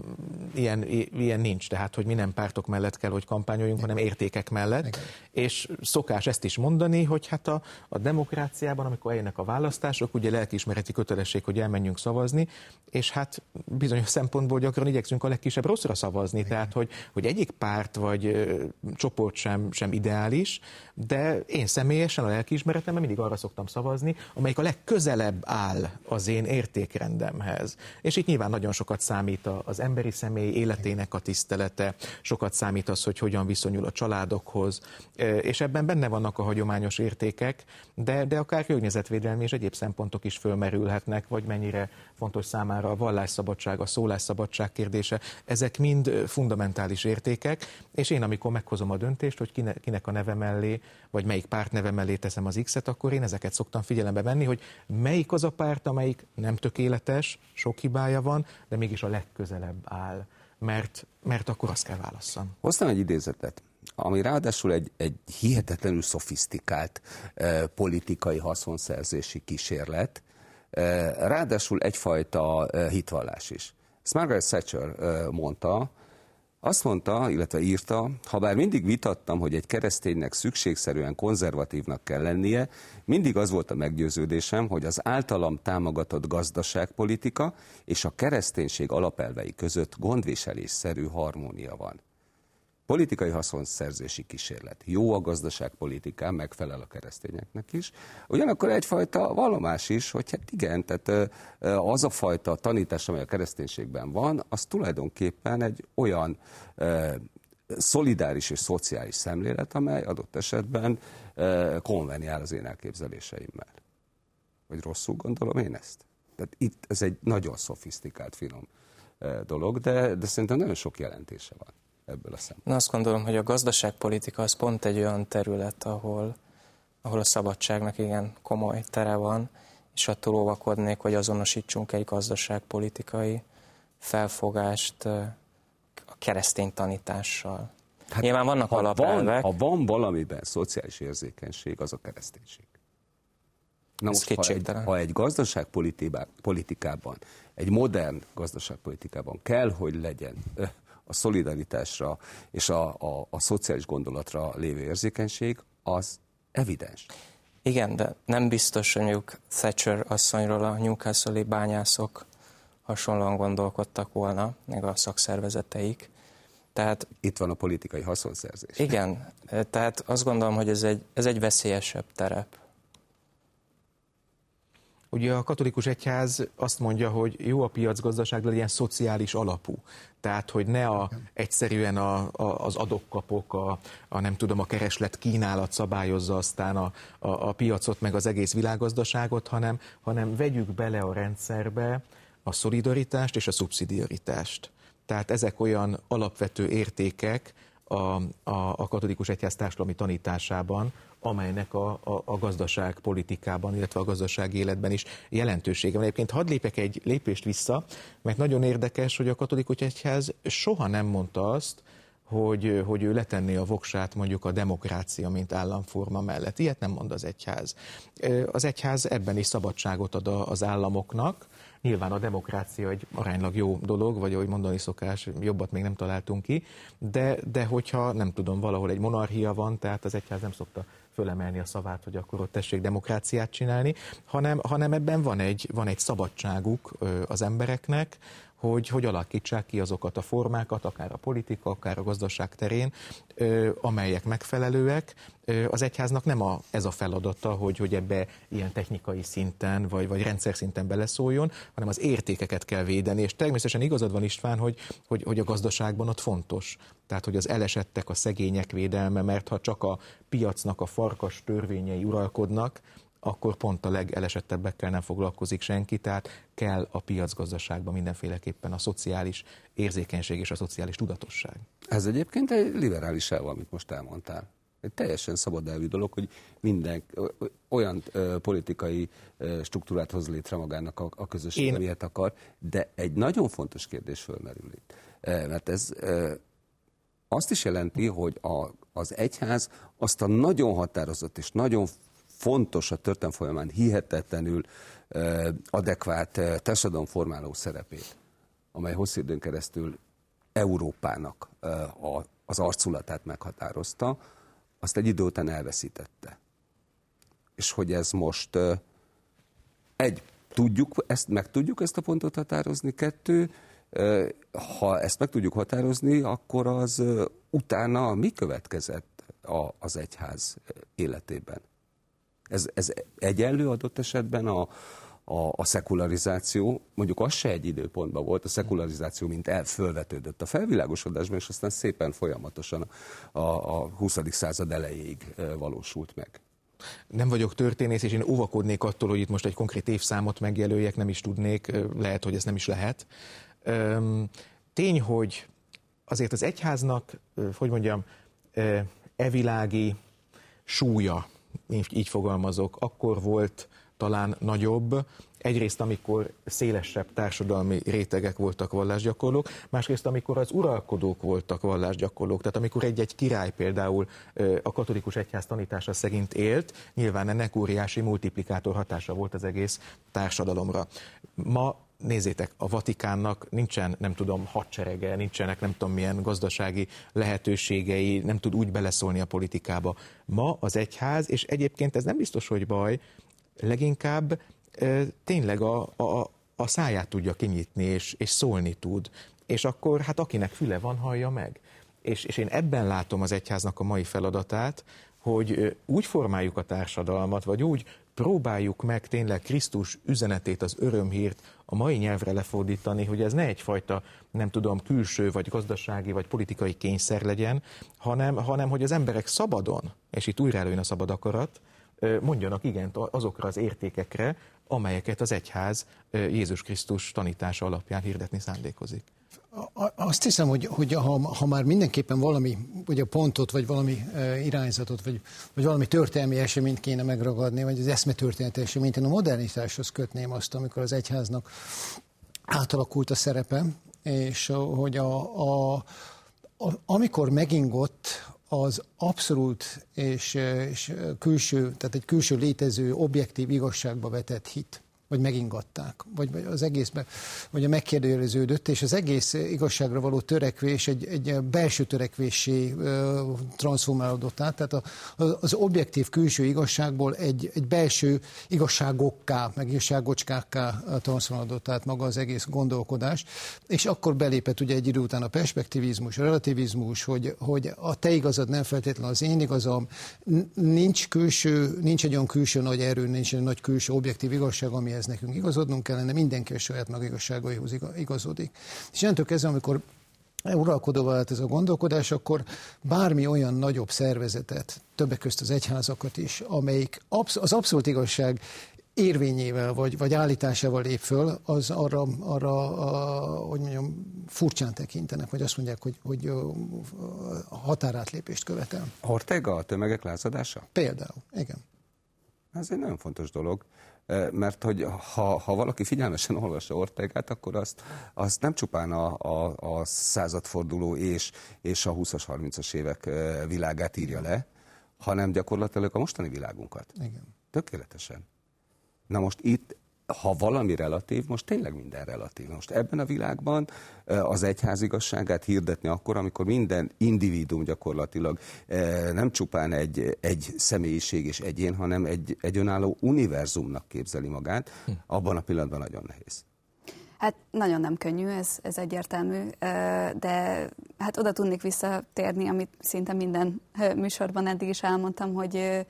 ilyen, ilyen nincs, tehát hogy mi nem pártok mellett kell, hogy kampányoljunk, hanem értékek mellett. Igen. És szokás ezt is mondani, hogy hát a, a demokráciában, amikor eljönnek a választások, ugye lelkiismereti kötelesség, hogy elmenjünk szavazni, és hát bizonyos szempontból gyakran igyekszünk a legkisebb rosszra szavazni, Igen. tehát hogy, hogy egyik párt vagy ö, csoport sem, sem ideális, de én személyesen a lelkiismeretemben mindig arra szoktam szavazni, amelyik a legközelebb áll az én értékrendemhez. És itt nyilván nagyon sokat számít az emberi személy életének a tisztelete, sokat számít az, hogy hogyan viszonyul a családokhoz, és ebben benne vannak a hagyományos értékek, de, de akár környezetvédelmi és egyéb szempontok is fölmerülhetnek, vagy mennyire fontos számára a vallásszabadság, a szólásszabadság kérdése. Ezek mind fundamentális értékek, és én amikor meghozom a döntést, hogy kinek a neve mellé, vagy melyik párt neve mellé teszem az X-et, akkor én ezeket szoktam figyelembe venni, hogy melyik az a párt, amelyik nem tökéletes, sok hibája van, de mégis a legközelebb áll. Mert, mert akkor azt kell válasszam. Hoztam egy idézetet ami ráadásul egy, egy hihetetlenül szofisztikált eh, politikai haszonszerzési kísérlet, ráadásul egyfajta hitvallás is. Ezt Margaret Thatcher mondta, azt mondta, illetve írta, ha bár mindig vitattam, hogy egy kereszténynek szükségszerűen konzervatívnak kell lennie, mindig az volt a meggyőződésem, hogy az általam támogatott gazdaságpolitika és a kereszténység alapelvei között gondviselésszerű harmónia van. Politikai haszonszerzési kísérlet. Jó a gazdaságpolitikán, megfelel a keresztényeknek is. Ugyanakkor egyfajta vallomás is, hogy hát igen, tehát az a fajta tanítás, amely a kereszténységben van, az tulajdonképpen egy olyan szolidáris és szociális szemlélet, amely adott esetben konveniál az én elképzeléseimmel. Vagy rosszul gondolom én ezt? Tehát itt ez egy nagyon szofisztikált, finom dolog, de, de szerintem nagyon sok jelentése van. Ebből a szempontból? Na azt gondolom, hogy a gazdaságpolitika az pont egy olyan terület, ahol, ahol a szabadságnak igen komoly tere van, és attól óvakodnék, hogy azonosítsunk egy gazdaságpolitikai felfogást a keresztény tanítással. Hát, Nyilván vannak ha alapelvek. Van, ha van valamiben szociális érzékenység, az a kereszténység. Na most, ha egy, ha egy gazdaságpolitikában, egy modern gazdaságpolitikában kell, hogy legyen a szolidaritásra és a, a, a szociális gondolatra lévő érzékenység, az evidens. Igen, de nem biztos, hogy mondjuk Thatcher asszonyról a Newcastle-i bányászok hasonlóan gondolkodtak volna, meg a szakszervezeteik. Tehát, Itt van a politikai haszonszerzés. Igen, tehát azt gondolom, hogy ez egy, ez egy veszélyesebb terep. Ugye a katolikus egyház azt mondja, hogy jó a piacgazdaság, de legyen szociális alapú. Tehát, hogy ne a, egyszerűen a, a, az adokkapok, a, a nem tudom, a kereslet kínálat szabályozza aztán a, a, a piacot, meg az egész világgazdaságot, hanem, hanem vegyük bele a rendszerbe a szolidaritást és a szubszidiaritást. Tehát ezek olyan alapvető értékek a, a, a katolikus egyház társadalmi tanításában, amelynek a, a, a gazdaság politikában, illetve a gazdaság életben is jelentősége van. Egyébként hadd lépek egy lépést vissza, mert nagyon érdekes, hogy a katolikus egyház soha nem mondta azt, hogy, hogy ő letenné a voksát mondjuk a demokrácia, mint államforma mellett. Ilyet nem mond az egyház. Az egyház ebben is szabadságot ad az államoknak, Nyilván a demokrácia egy aránylag jó dolog, vagy ahogy mondani szokás, jobbat még nem találtunk ki, de, de hogyha nem tudom, valahol egy monarchia van, tehát az egyház nem szokta fölemelni a szavát, hogy akkor ott tessék demokráciát csinálni, hanem, hanem ebben van egy, van egy szabadságuk az embereknek, hogy, hogy alakítsák ki azokat a formákat, akár a politika, akár a gazdaság terén, amelyek megfelelőek. Az egyháznak nem a, ez a feladata, hogy, hogy ebbe ilyen technikai szinten, vagy, vagy rendszer szinten beleszóljon, hanem az értékeket kell védeni, és természetesen igazad van István, hogy, hogy, hogy a gazdaságban ott fontos. Tehát, hogy az elesettek, a szegények védelme, mert ha csak a piacnak a farkas törvényei uralkodnak, akkor pont a legelesettebbekkel nem foglalkozik senki, tehát kell a piacgazdaságban mindenféleképpen a szociális érzékenység és a szociális tudatosság. Ez egyébként egy liberális elv, amit most elmondtál. Egy teljesen szabad elvű dolog, hogy minden olyan ö, politikai ö, struktúrát hoz létre magának a, a közösség, Én... amilyet akar, de egy nagyon fontos kérdés fölmerül itt. E, mert ez e, azt is jelenti, hogy a, az egyház azt a nagyon határozott és nagyon fontos a történelm folyamán hihetetlenül adekvát társadalomformáló szerepét, amely hosszú időn keresztül Európának az arculatát meghatározta, azt egy idő után elveszítette. És hogy ez most egy, tudjuk, ezt, meg tudjuk ezt a pontot határozni, kettő, ha ezt meg tudjuk határozni, akkor az utána mi következett az egyház életében? Ez, ez egyenlő adott esetben a, a, a szekularizáció, mondjuk az se egy időpontban volt, a szekularizáció, mint elfölvetődött a felvilágosodásban, és aztán szépen folyamatosan a, a 20. század elejéig valósult meg. Nem vagyok történész, és én óvakodnék attól, hogy itt most egy konkrét évszámot megjelöljek, nem is tudnék, lehet, hogy ez nem is lehet. Tény, hogy azért az egyháznak, hogy mondjam, evilági súlya így fogalmazok, akkor volt talán nagyobb, egyrészt amikor szélesebb társadalmi rétegek voltak vallásgyakorlók, másrészt amikor az uralkodók voltak vallásgyakorlók, tehát amikor egy-egy király például a katolikus egyház tanítása szerint élt, nyilván ennek óriási multiplikátor hatása volt az egész társadalomra. Ma nézzétek, a Vatikánnak nincsen, nem tudom, hadserege, nincsenek nem tudom milyen gazdasági lehetőségei, nem tud úgy beleszólni a politikába. Ma az egyház, és egyébként ez nem biztos, hogy baj, leginkább e, tényleg a, a, a száját tudja kinyitni, és, és szólni tud. És akkor hát akinek füle van, hallja meg. És, és én ebben látom az egyháznak a mai feladatát, hogy úgy formáljuk a társadalmat, vagy úgy próbáljuk meg tényleg Krisztus üzenetét, az örömhírt a mai nyelvre lefordítani, hogy ez ne egyfajta, nem tudom, külső, vagy gazdasági, vagy politikai kényszer legyen, hanem, hanem hogy az emberek szabadon, és itt újra előjön a szabad akarat, mondjanak igent azokra az értékekre, amelyeket az egyház Jézus Krisztus tanítása alapján hirdetni szándékozik. Azt hiszem, hogy, hogy ha, ha már mindenképpen valami a pontot, vagy valami irányzatot, vagy, vagy valami történelmi eseményt kéne megragadni, vagy az eszmetörténeti eseményt, én a modernitáshoz kötném azt, amikor az egyháznak átalakult a szerepe, és hogy a, a, a, amikor megingott az abszolút és, és külső, tehát egy külső létező objektív igazságba vetett hit vagy megingatták, vagy, az egészben, vagy a megkérdőjeleződött, és az egész igazságra való törekvés egy, egy belső törekvésé transformálódott át, tehát a, az objektív külső igazságból egy, egy belső igazságokká, meg igazságocskákká transformálódott át maga az egész gondolkodás, és akkor belépett ugye egy idő után a perspektivizmus, a relativizmus, hogy, hogy a te igazad nem feltétlenül az én igazam, nincs külső, nincs egy olyan külső nagy erő, nincs egy nagy külső objektív igazság, ami amihez nekünk igazodnunk kellene, mindenki a saját maga igazságaihoz igazodik. És innentől kezdve, amikor uralkodóval vált ez a gondolkodás, akkor bármi olyan nagyobb szervezetet, többek közt az egyházakat is, amelyik az abszolút igazság érvényével vagy, vagy állításával lép föl, az arra, arra a, hogy mondjam, furcsán tekintenek, vagy azt mondják, hogy, hogy határátlépést követel. Ortega a tömegek lázadása? Például, igen. Ez egy nagyon fontos dolog mert hogy ha, ha valaki figyelmesen olvassa Ortegát, akkor azt, azt nem csupán a, a, a századforduló és, és a 20-as, 30-as évek világát írja le, hanem gyakorlatilag a mostani világunkat. Igen. Tökéletesen. Na most itt ha valami relatív, most tényleg minden relatív. Most ebben a világban az egyház igazságát hirdetni akkor, amikor minden individuum gyakorlatilag nem csupán egy, egy személyiség és egyén, hanem egy, egy önálló univerzumnak képzeli magát, hm. abban a pillanatban nagyon nehéz. Hát nagyon nem könnyű, ez, ez egyértelmű, de hát oda tudnék visszatérni, amit szinte minden műsorban eddig is elmondtam, hogy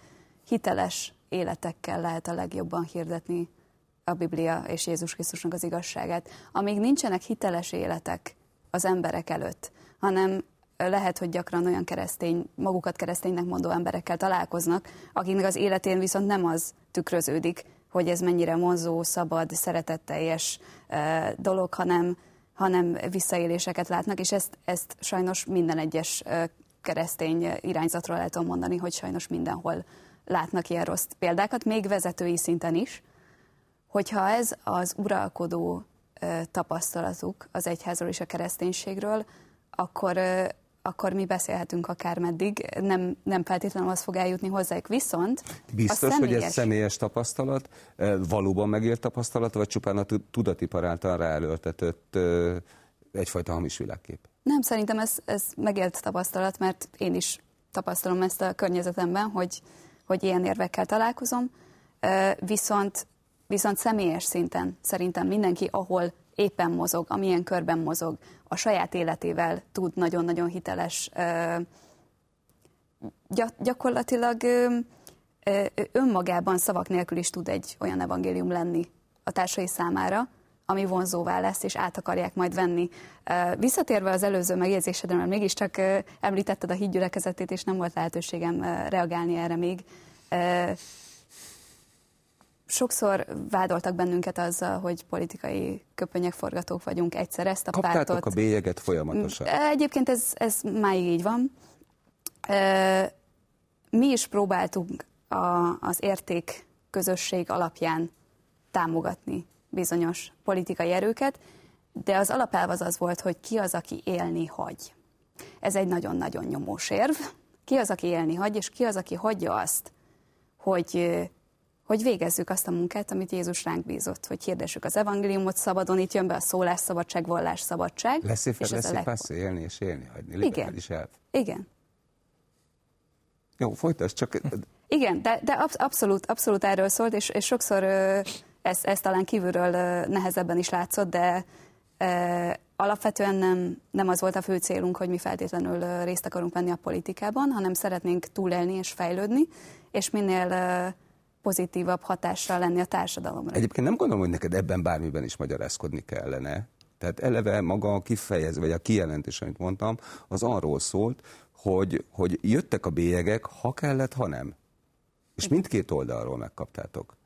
hiteles életekkel lehet a legjobban hirdetni a Biblia és Jézus Krisztusnak az igazságát. Amíg nincsenek hiteles életek az emberek előtt, hanem lehet, hogy gyakran olyan keresztény, magukat kereszténynek mondó emberekkel találkoznak, akiknek az életén viszont nem az tükröződik, hogy ez mennyire vonzó, szabad, szeretetteljes dolog, hanem, hanem visszaéléseket látnak, és ezt, ezt sajnos minden egyes keresztény irányzatról tudom mondani, hogy sajnos mindenhol látnak ilyen rossz példákat, még vezetői szinten is, hogyha ez az uralkodó tapasztalatuk az egyházról és a kereszténységről, akkor, akkor mi beszélhetünk akár meddig, nem, nem feltétlenül az fog eljutni hozzájuk, viszont Biztos, hogy ez személyes tapasztalat, valóban megért tapasztalat, vagy csupán a tudatipar által ráelöltetett egyfajta hamis világkép? Nem, szerintem ez, ez megélt tapasztalat, mert én is tapasztalom ezt a környezetemben, hogy, hogy ilyen érvekkel találkozom, viszont Viszont személyes szinten szerintem mindenki, ahol éppen mozog, amilyen körben mozog, a saját életével tud nagyon-nagyon hiteles, gyakorlatilag önmagában szavak nélkül is tud egy olyan evangélium lenni a társai számára, ami vonzóvá lesz, és át akarják majd venni. Visszatérve az előző megjegyzésedre, mert mégiscsak említetted a hídgyülekezetét, és nem volt lehetőségem reagálni erre még sokszor vádoltak bennünket azzal, hogy politikai köpönyek forgatók vagyunk egyszer ezt a Kaptátok pártot. a bélyeget folyamatosan? Mm, egyébként ez, ez máig így van. Mi is próbáltunk a, az érték közösség alapján támogatni bizonyos politikai erőket, de az alapelv az az volt, hogy ki az, aki élni hagy. Ez egy nagyon-nagyon nyomós érv. Ki az, aki élni hagy, és ki az, aki hagyja azt, hogy hogy végezzük azt a munkát, amit Jézus ránk bízott, hogy hirdessük az evangéliumot szabadon, itt jön be a szólásszabadság, vallásszabadság. Lesz és lesz passz, élni és élni hagyni. Igen. Elv. Igen. Jó, folytasd, csak... Igen, de, de abszolút, abszolút erről szólt, és, és sokszor ez, ez talán kívülről nehezebben is látszott, de alapvetően nem, nem az volt a fő célunk, hogy mi feltétlenül részt akarunk venni a politikában, hanem szeretnénk túlélni és fejlődni, és minél pozitívabb hatással lenni a társadalomra. Egyébként nem gondolom, hogy neked ebben bármiben is magyarázkodni kellene. Tehát eleve maga a kifejez, vagy a kijelentés, amit mondtam, az arról szólt, hogy, hogy jöttek a bélyegek, ha kellett, ha nem. És mindkét oldalról megkaptátok.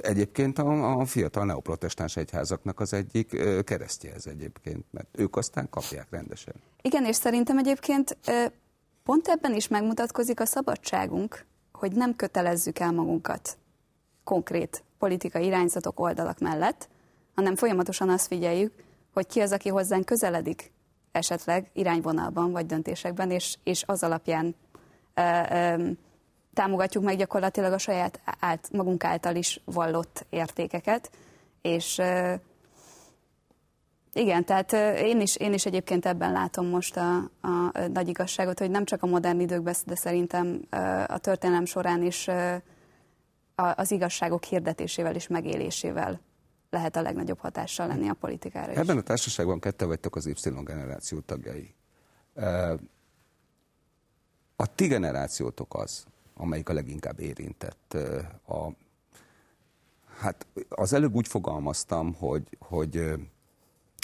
Egyébként a, a fiatal neoprotestáns egyházaknak az egyik keresztje ez egyébként, mert ők aztán kapják rendesen. Igen, és szerintem egyébként pont ebben is megmutatkozik a szabadságunk, hogy nem kötelezzük el magunkat konkrét politikai irányzatok oldalak mellett, hanem folyamatosan azt figyeljük, hogy ki az, aki hozzánk közeledik esetleg irányvonalban vagy döntésekben, és, és az alapján ö, ö, támogatjuk meg gyakorlatilag a saját ált, magunk által is vallott értékeket, és ö, igen, tehát én is, én is egyébként ebben látom most a, a nagy igazságot, hogy nem csak a modern időkben, de szerintem a történelem során is az igazságok hirdetésével és megélésével lehet a legnagyobb hatással lenni a politikára is. Ebben a társaságban kette vagytok az Y generáció tagjai. A ti generációtok az, amelyik a leginkább érintett. A, hát az előbb úgy fogalmaztam, hogy, hogy,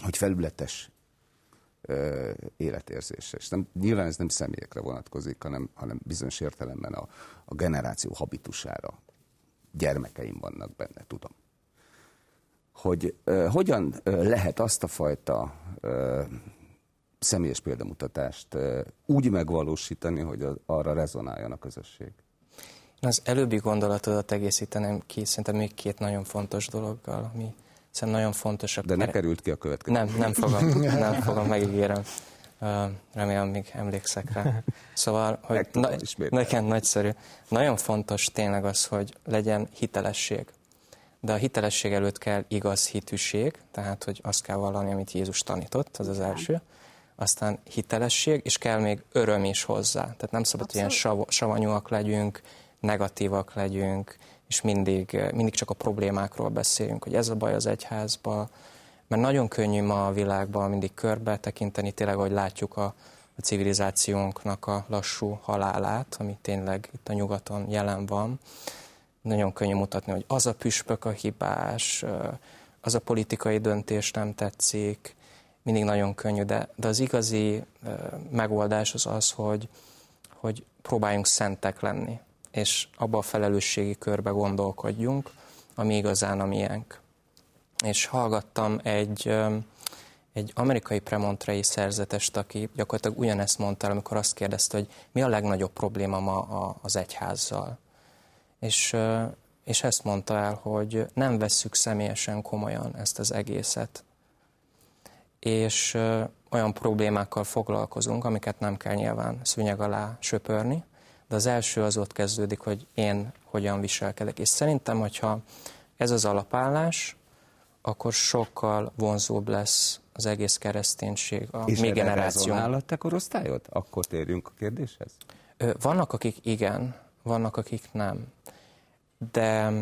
hogy felületes életérzése. És nem, nyilván ez nem személyekre vonatkozik, hanem, hanem bizonyos értelemben a, a generáció habitusára. Gyermekeim vannak benne, tudom hogy uh, hogyan uh, lehet azt a fajta uh, személyes példamutatást uh, úgy megvalósítani, hogy az, arra rezonáljon a közösség. Az előbbi gondolatodat egészíteném ki, szerintem még két nagyon fontos dologgal, ami szerintem nagyon fontosak. De ne került ki a következő. Nem, nem fogom, nem fogom, megígérem. Remélem, még emlékszek rá. Szóval, hogy na, nekem nagyszerű. Nagyon fontos tényleg az, hogy legyen hitelesség de a hitelesség előtt kell igaz hitűség, tehát hogy azt kell vallani, amit Jézus tanított, az az első. Aztán hitelesség, és kell még öröm is hozzá. Tehát nem szabad, hogy ilyen sav, savanyúak legyünk, negatívak legyünk, és mindig, mindig csak a problémákról beszéljünk, hogy ez a baj az egyházba, mert nagyon könnyű ma a világban mindig körbe tekinteni, tényleg, hogy látjuk a, a civilizációnknak a lassú halálát, ami tényleg itt a nyugaton jelen van. Nagyon könnyű mutatni, hogy az a püspök a hibás, az a politikai döntés nem tetszik, mindig nagyon könnyű, de, de az igazi megoldás az az, hogy, hogy próbáljunk szentek lenni, és abba a felelősségi körbe gondolkodjunk, ami igazán a miénk. És hallgattam egy, egy amerikai premontrei szerzetest, aki gyakorlatilag ugyanezt mondta, amikor azt kérdezte, hogy mi a legnagyobb probléma ma az egyházzal és, és ezt mondta el, hogy nem vesszük személyesen komolyan ezt az egészet. És olyan problémákkal foglalkozunk, amiket nem kell nyilván szűnyeg alá söpörni, de az első az ott kezdődik, hogy én hogyan viselkedek. És szerintem, hogyha ez az alapállás, akkor sokkal vonzóbb lesz az egész kereszténység, a és mi generáció. És te korosztályod? Akkor térjünk a kérdéshez. Vannak, akik igen, vannak, akik nem. De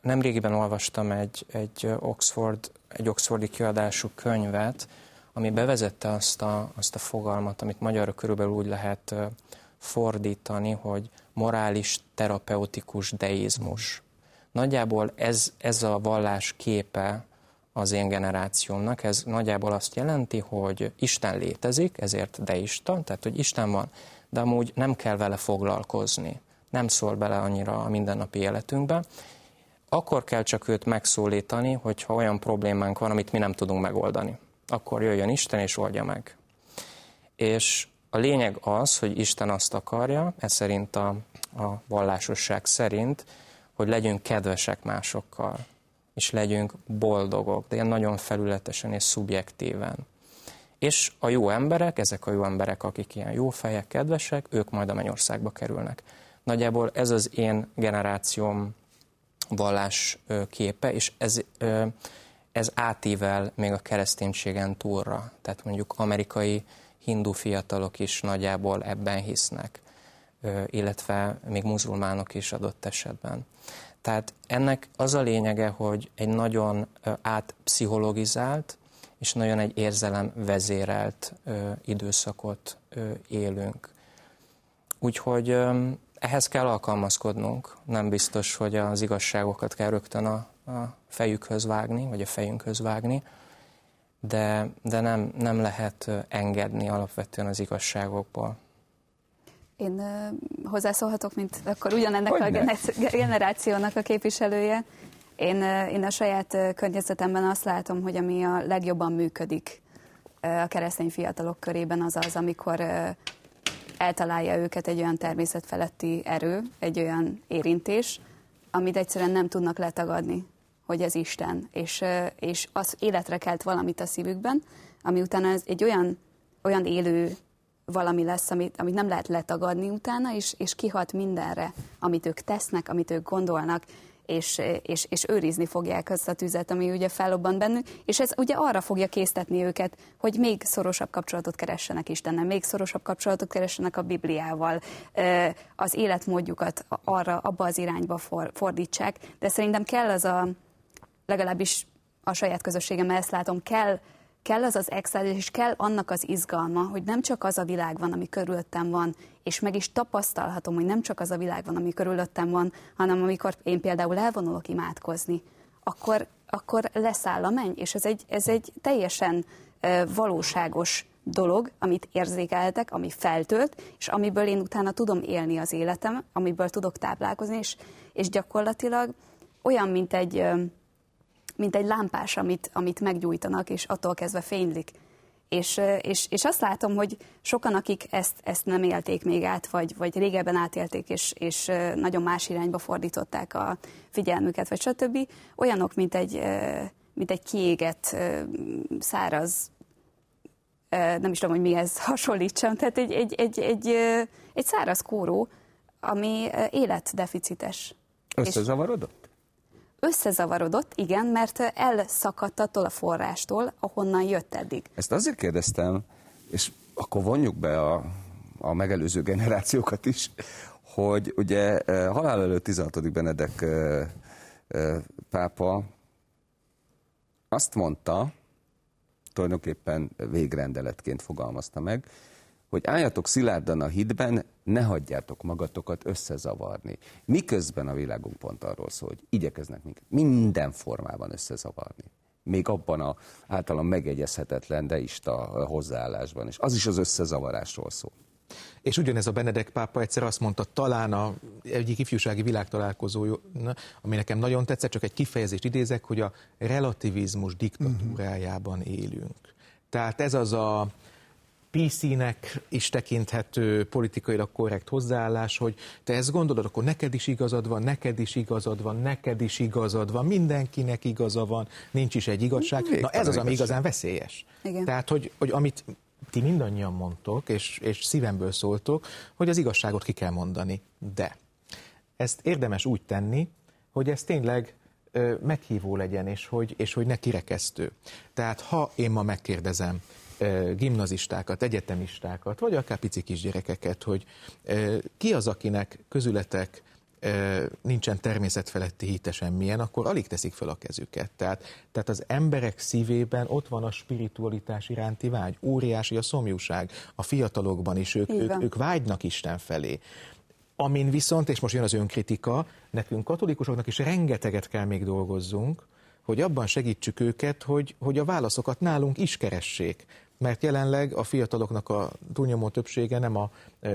nemrégiben olvastam egy, egy, Oxford, egy Oxfordi kiadású könyvet, ami bevezette azt a, azt a fogalmat, amit magyarra körülbelül úgy lehet fordítani, hogy morális terapeutikus deizmus. Nagyjából ez, ez a vallás képe az én generációmnak, ez nagyjából azt jelenti, hogy Isten létezik, ezért deista, tehát hogy Isten van, de amúgy nem kell vele foglalkozni nem szól bele annyira a mindennapi életünkbe. Akkor kell csak őt megszólítani, hogyha olyan problémánk van, amit mi nem tudunk megoldani. Akkor jöjjön Isten és oldja meg. És a lényeg az, hogy Isten azt akarja, ez szerint a, a vallásosság szerint, hogy legyünk kedvesek másokkal, és legyünk boldogok, de ilyen nagyon felületesen és szubjektíven. És a jó emberek, ezek a jó emberek, akik ilyen jó fejek, kedvesek, ők majd a mennyországba kerülnek. Nagyjából ez az én generációm vallás képe, és ez, ez átível még a kereszténységen túlra. Tehát mondjuk amerikai hindu fiatalok is nagyjából ebben hisznek, illetve még muzulmánok is adott esetben. Tehát ennek az a lényege, hogy egy nagyon átpszichologizált és nagyon egy érzelem vezérelt időszakot élünk. Úgyhogy ehhez kell alkalmazkodnunk. Nem biztos, hogy az igazságokat kell rögtön a, a fejükhöz vágni, vagy a fejünkhöz vágni, de, de nem, nem lehet engedni alapvetően az igazságokból. Én hozzászólhatok, mint akkor ugyanennek Hogy a ne? generációnak a képviselője. Én, én a saját környezetemben azt látom, hogy ami a legjobban működik a keresztény fiatalok körében az az, amikor eltalálja őket egy olyan természetfeletti erő, egy olyan érintés, amit egyszerűen nem tudnak letagadni, hogy ez Isten, és, és az életre kelt valamit a szívükben, ami utána ez egy olyan, olyan élő valami lesz, amit, amit nem lehet letagadni utána, és, és kihat mindenre, amit ők tesznek, amit ők gondolnak, és, és, és őrizni fogják azt a tüzet, ami ugye fellobban bennük, és ez ugye arra fogja késztetni őket, hogy még szorosabb kapcsolatot keressenek Istennel, még szorosabb kapcsolatot keressenek a Bibliával, az életmódjukat arra, abba az irányba for, fordítsák, de szerintem kell az a, legalábbis a saját közösségemmel ezt látom, kell kell az az extázis, és kell annak az izgalma, hogy nem csak az a világ van, ami körülöttem van, és meg is tapasztalhatom, hogy nem csak az a világ van, ami körülöttem van, hanem amikor én például elvonulok imádkozni, akkor, akkor leszáll a menny, és ez egy, ez egy teljesen valóságos dolog, amit érzékeltek, ami feltölt, és amiből én utána tudom élni az életem, amiből tudok táplálkozni, és, és gyakorlatilag olyan, mint egy, mint egy lámpás, amit, amit meggyújtanak, és attól kezdve fénylik. És, és, és azt látom, hogy sokan, akik ezt, ezt nem élték még át, vagy, vagy régebben átélték, és, és nagyon más irányba fordították a figyelmüket, vagy stb., olyanok, mint egy, mint egy kiégett, száraz, nem is tudom, hogy mihez (laughs) hasonlítsam, tehát egy, egy, egy, egy, egy száraz kóró, ami életdeficites. Összezavarodott? Összezavarodott, igen, mert elszakadt attól a forrástól, ahonnan jött eddig. Ezt azért kérdeztem, és akkor vonjuk be a, a megelőző generációkat is, hogy ugye eh, halál előtt 16. Benedek eh, eh, pápa azt mondta, tulajdonképpen végrendeletként fogalmazta meg, hogy álljatok szilárdan a hitben, ne hagyjátok magatokat összezavarni. Miközben a világunk pont arról szól, hogy igyekeznek minket minden formában összezavarni. Még abban a általán megegyezhetetlen deista hozzáállásban is. Az is az összezavarásról szól. És ugyanez a Benedek pápa egyszer azt mondta, talán a egyik ifjúsági világtalálkozó, ami nekem nagyon tetszett, csak egy kifejezést idézek, hogy a relativizmus diktatúrájában élünk. Tehát ez az a PC-nek is tekinthető politikailag korrekt hozzáállás, hogy te ezt gondolod, akkor neked is igazad van, neked is igazad van, neked is igazad van, mindenkinek igaza van, nincs is egy igazság. Na ez az, ami igazán veszélyes. Igen. Tehát, hogy, hogy amit ti mindannyian mondtok, és, és szívemből szóltok, hogy az igazságot ki kell mondani. De ezt érdemes úgy tenni, hogy ez tényleg ö, meghívó legyen, és hogy, és hogy ne kirekesztő. Tehát ha én ma megkérdezem, gimnazistákat, egyetemistákat, vagy akár pici kisgyerekeket, hogy ki az, akinek közületek nincsen természetfeletti hite semmilyen, akkor alig teszik fel a kezüket. Tehát, tehát az emberek szívében ott van a spiritualitás iránti vágy. Óriási a szomjúság a fiatalokban is, ők, ők, ők vágynak Isten felé. Amin viszont, és most jön az önkritika, nekünk katolikusoknak is rengeteget kell még dolgozzunk, hogy abban segítsük őket, hogy, hogy a válaszokat nálunk is keressék mert jelenleg a fiataloknak a túlnyomó többsége nem a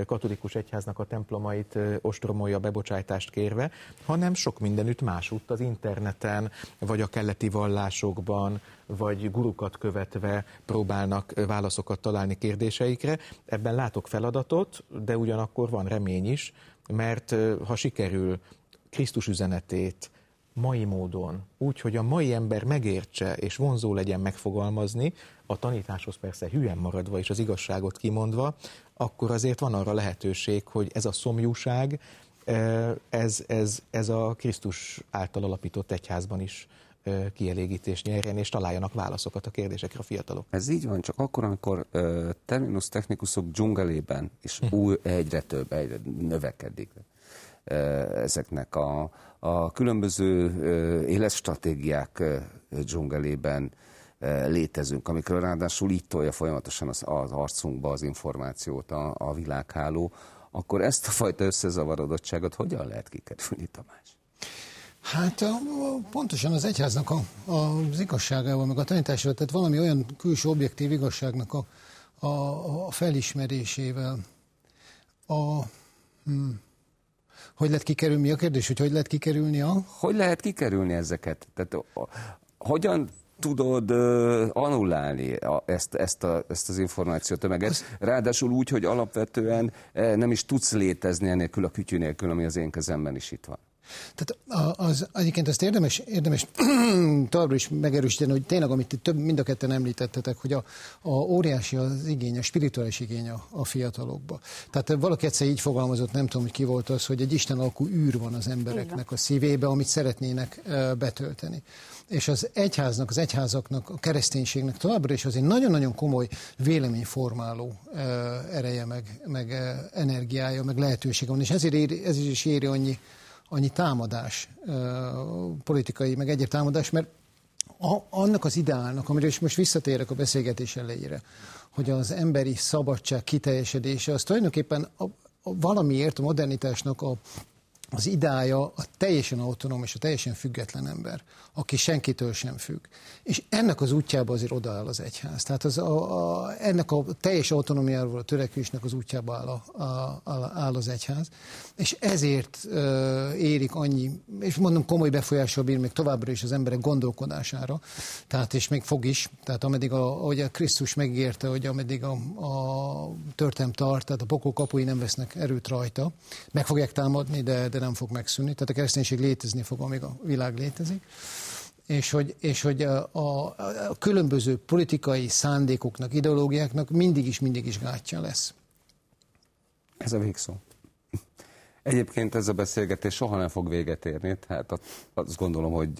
katolikus egyháznak a templomait ostromolja bebocsájtást kérve, hanem sok mindenütt másútt az interneten, vagy a keleti vallásokban, vagy gurukat követve próbálnak válaszokat találni kérdéseikre. Ebben látok feladatot, de ugyanakkor van remény is, mert ha sikerül Krisztus üzenetét, mai módon, úgy, hogy a mai ember megértse és vonzó legyen megfogalmazni, a tanításhoz persze hülyen maradva és az igazságot kimondva, akkor azért van arra lehetőség, hogy ez a szomjúság, ez, ez, ez a Krisztus által alapított egyházban is kielégítést nyerjen, és találjanak válaszokat a kérdésekre a fiatalok. Ez így van, csak akkor, amikor terminus technikusok dzsungelében, és hm. új, egyre több, egyre növekedik ezeknek a, a különböző uh, életstratégiák uh, dzsungelében, létezünk, amikor ráadásul így tolja folyamatosan az, az arcunkba az információt a, a világháló, akkor ezt a fajta összezavarodottságot hogyan lehet kikerülni, Tamás? Hát pontosan az egyháznak a, az igazságával, meg a tanításával, tehát valami olyan külső objektív igazságnak a, a, a felismerésével a hmm, hogy lehet kikerülni, mi a kérdés, hogy hogy lehet kikerülni a... Hogy lehet kikerülni ezeket? Tehát, hogyan tudod uh, annullálni a, ezt, ezt, a, ezt az információtömeget, az... ráadásul úgy, hogy alapvetően eh, nem is tudsz létezni enélkül a kütyű nélkül, ami az én kezemben is itt van. Tehát az, egyébként ezt érdemes, érdemes (clears throat) továbbra is megerősíteni, hogy tényleg, amit több, mind a ketten említettetek, hogy a, a óriási az igény, a spirituális igény a, a fiatalokba. Tehát valaki egyszer így fogalmazott, nem tudom, hogy ki volt az, hogy egy Isten alkú űr van az embereknek a szívébe, amit szeretnének betölteni. És az egyháznak, az egyházaknak, a kereszténységnek továbbra is azért nagyon-nagyon komoly véleményformáló ereje, meg, meg energiája, meg lehetősége van, és ezért éri, ez is éri annyi annyi támadás, politikai, meg egyéb támadás, mert a, annak az ideálnak, amiről is most visszatérek a beszélgetés elejére, hogy az emberi szabadság kiteljesedése, az tulajdonképpen a, a valamiért a modernitásnak a, az idája a teljesen autonóm és a teljesen független ember, aki senkitől sem függ. És ennek az útjába azért odaáll az egyház. Tehát az a, a, ennek a teljes autonomiáról a törekvésnek az útjába áll, a, a, áll az egyház. És ezért uh, érik annyi, és mondom komoly befolyással bír még továbbra is az emberek gondolkodására, tehát és még fog is, tehát ameddig, a, ahogy a Krisztus megígérte, hogy ameddig a, a történelm tart, tehát a pokol kapui nem vesznek erőt rajta, meg fogják támadni, de, de nem fog megszűnni. Tehát a kereszténység létezni fog, amíg a világ létezik és hogy, és hogy a, a, a különböző politikai szándékoknak, ideológiáknak mindig is, mindig is gátja lesz. Ez a végszó. Egyébként ez a beszélgetés soha nem fog véget érni, tehát azt gondolom, hogy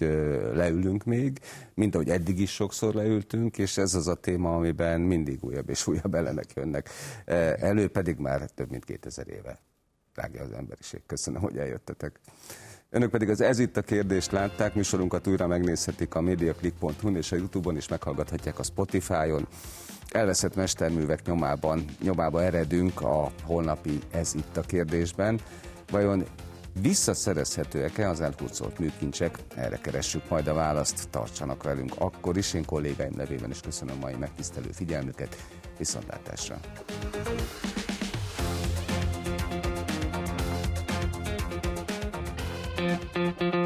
leülünk még, mint ahogy eddig is sokszor leültünk, és ez az a téma, amiben mindig újabb és újabb ellenek jönnek elő, pedig már több mint 2000 éve. Drága az emberiség, köszönöm, hogy eljöttetek. Önök pedig az Ez itt a kérdést látták, műsorunkat újra megnézhetik a mediaclick.hu-n és a Youtube-on is meghallgathatják a Spotify-on. Elveszett mesterművek nyomában, nyomába eredünk a holnapi Ez itt a kérdésben. Vajon visszaszerezhetőek-e az elhurcolt műkincsek? Erre keressük majd a választ, tartsanak velünk akkor is. Én kollégáim nevében is köszönöm mai megtisztelő figyelmüket. Viszontlátásra! Música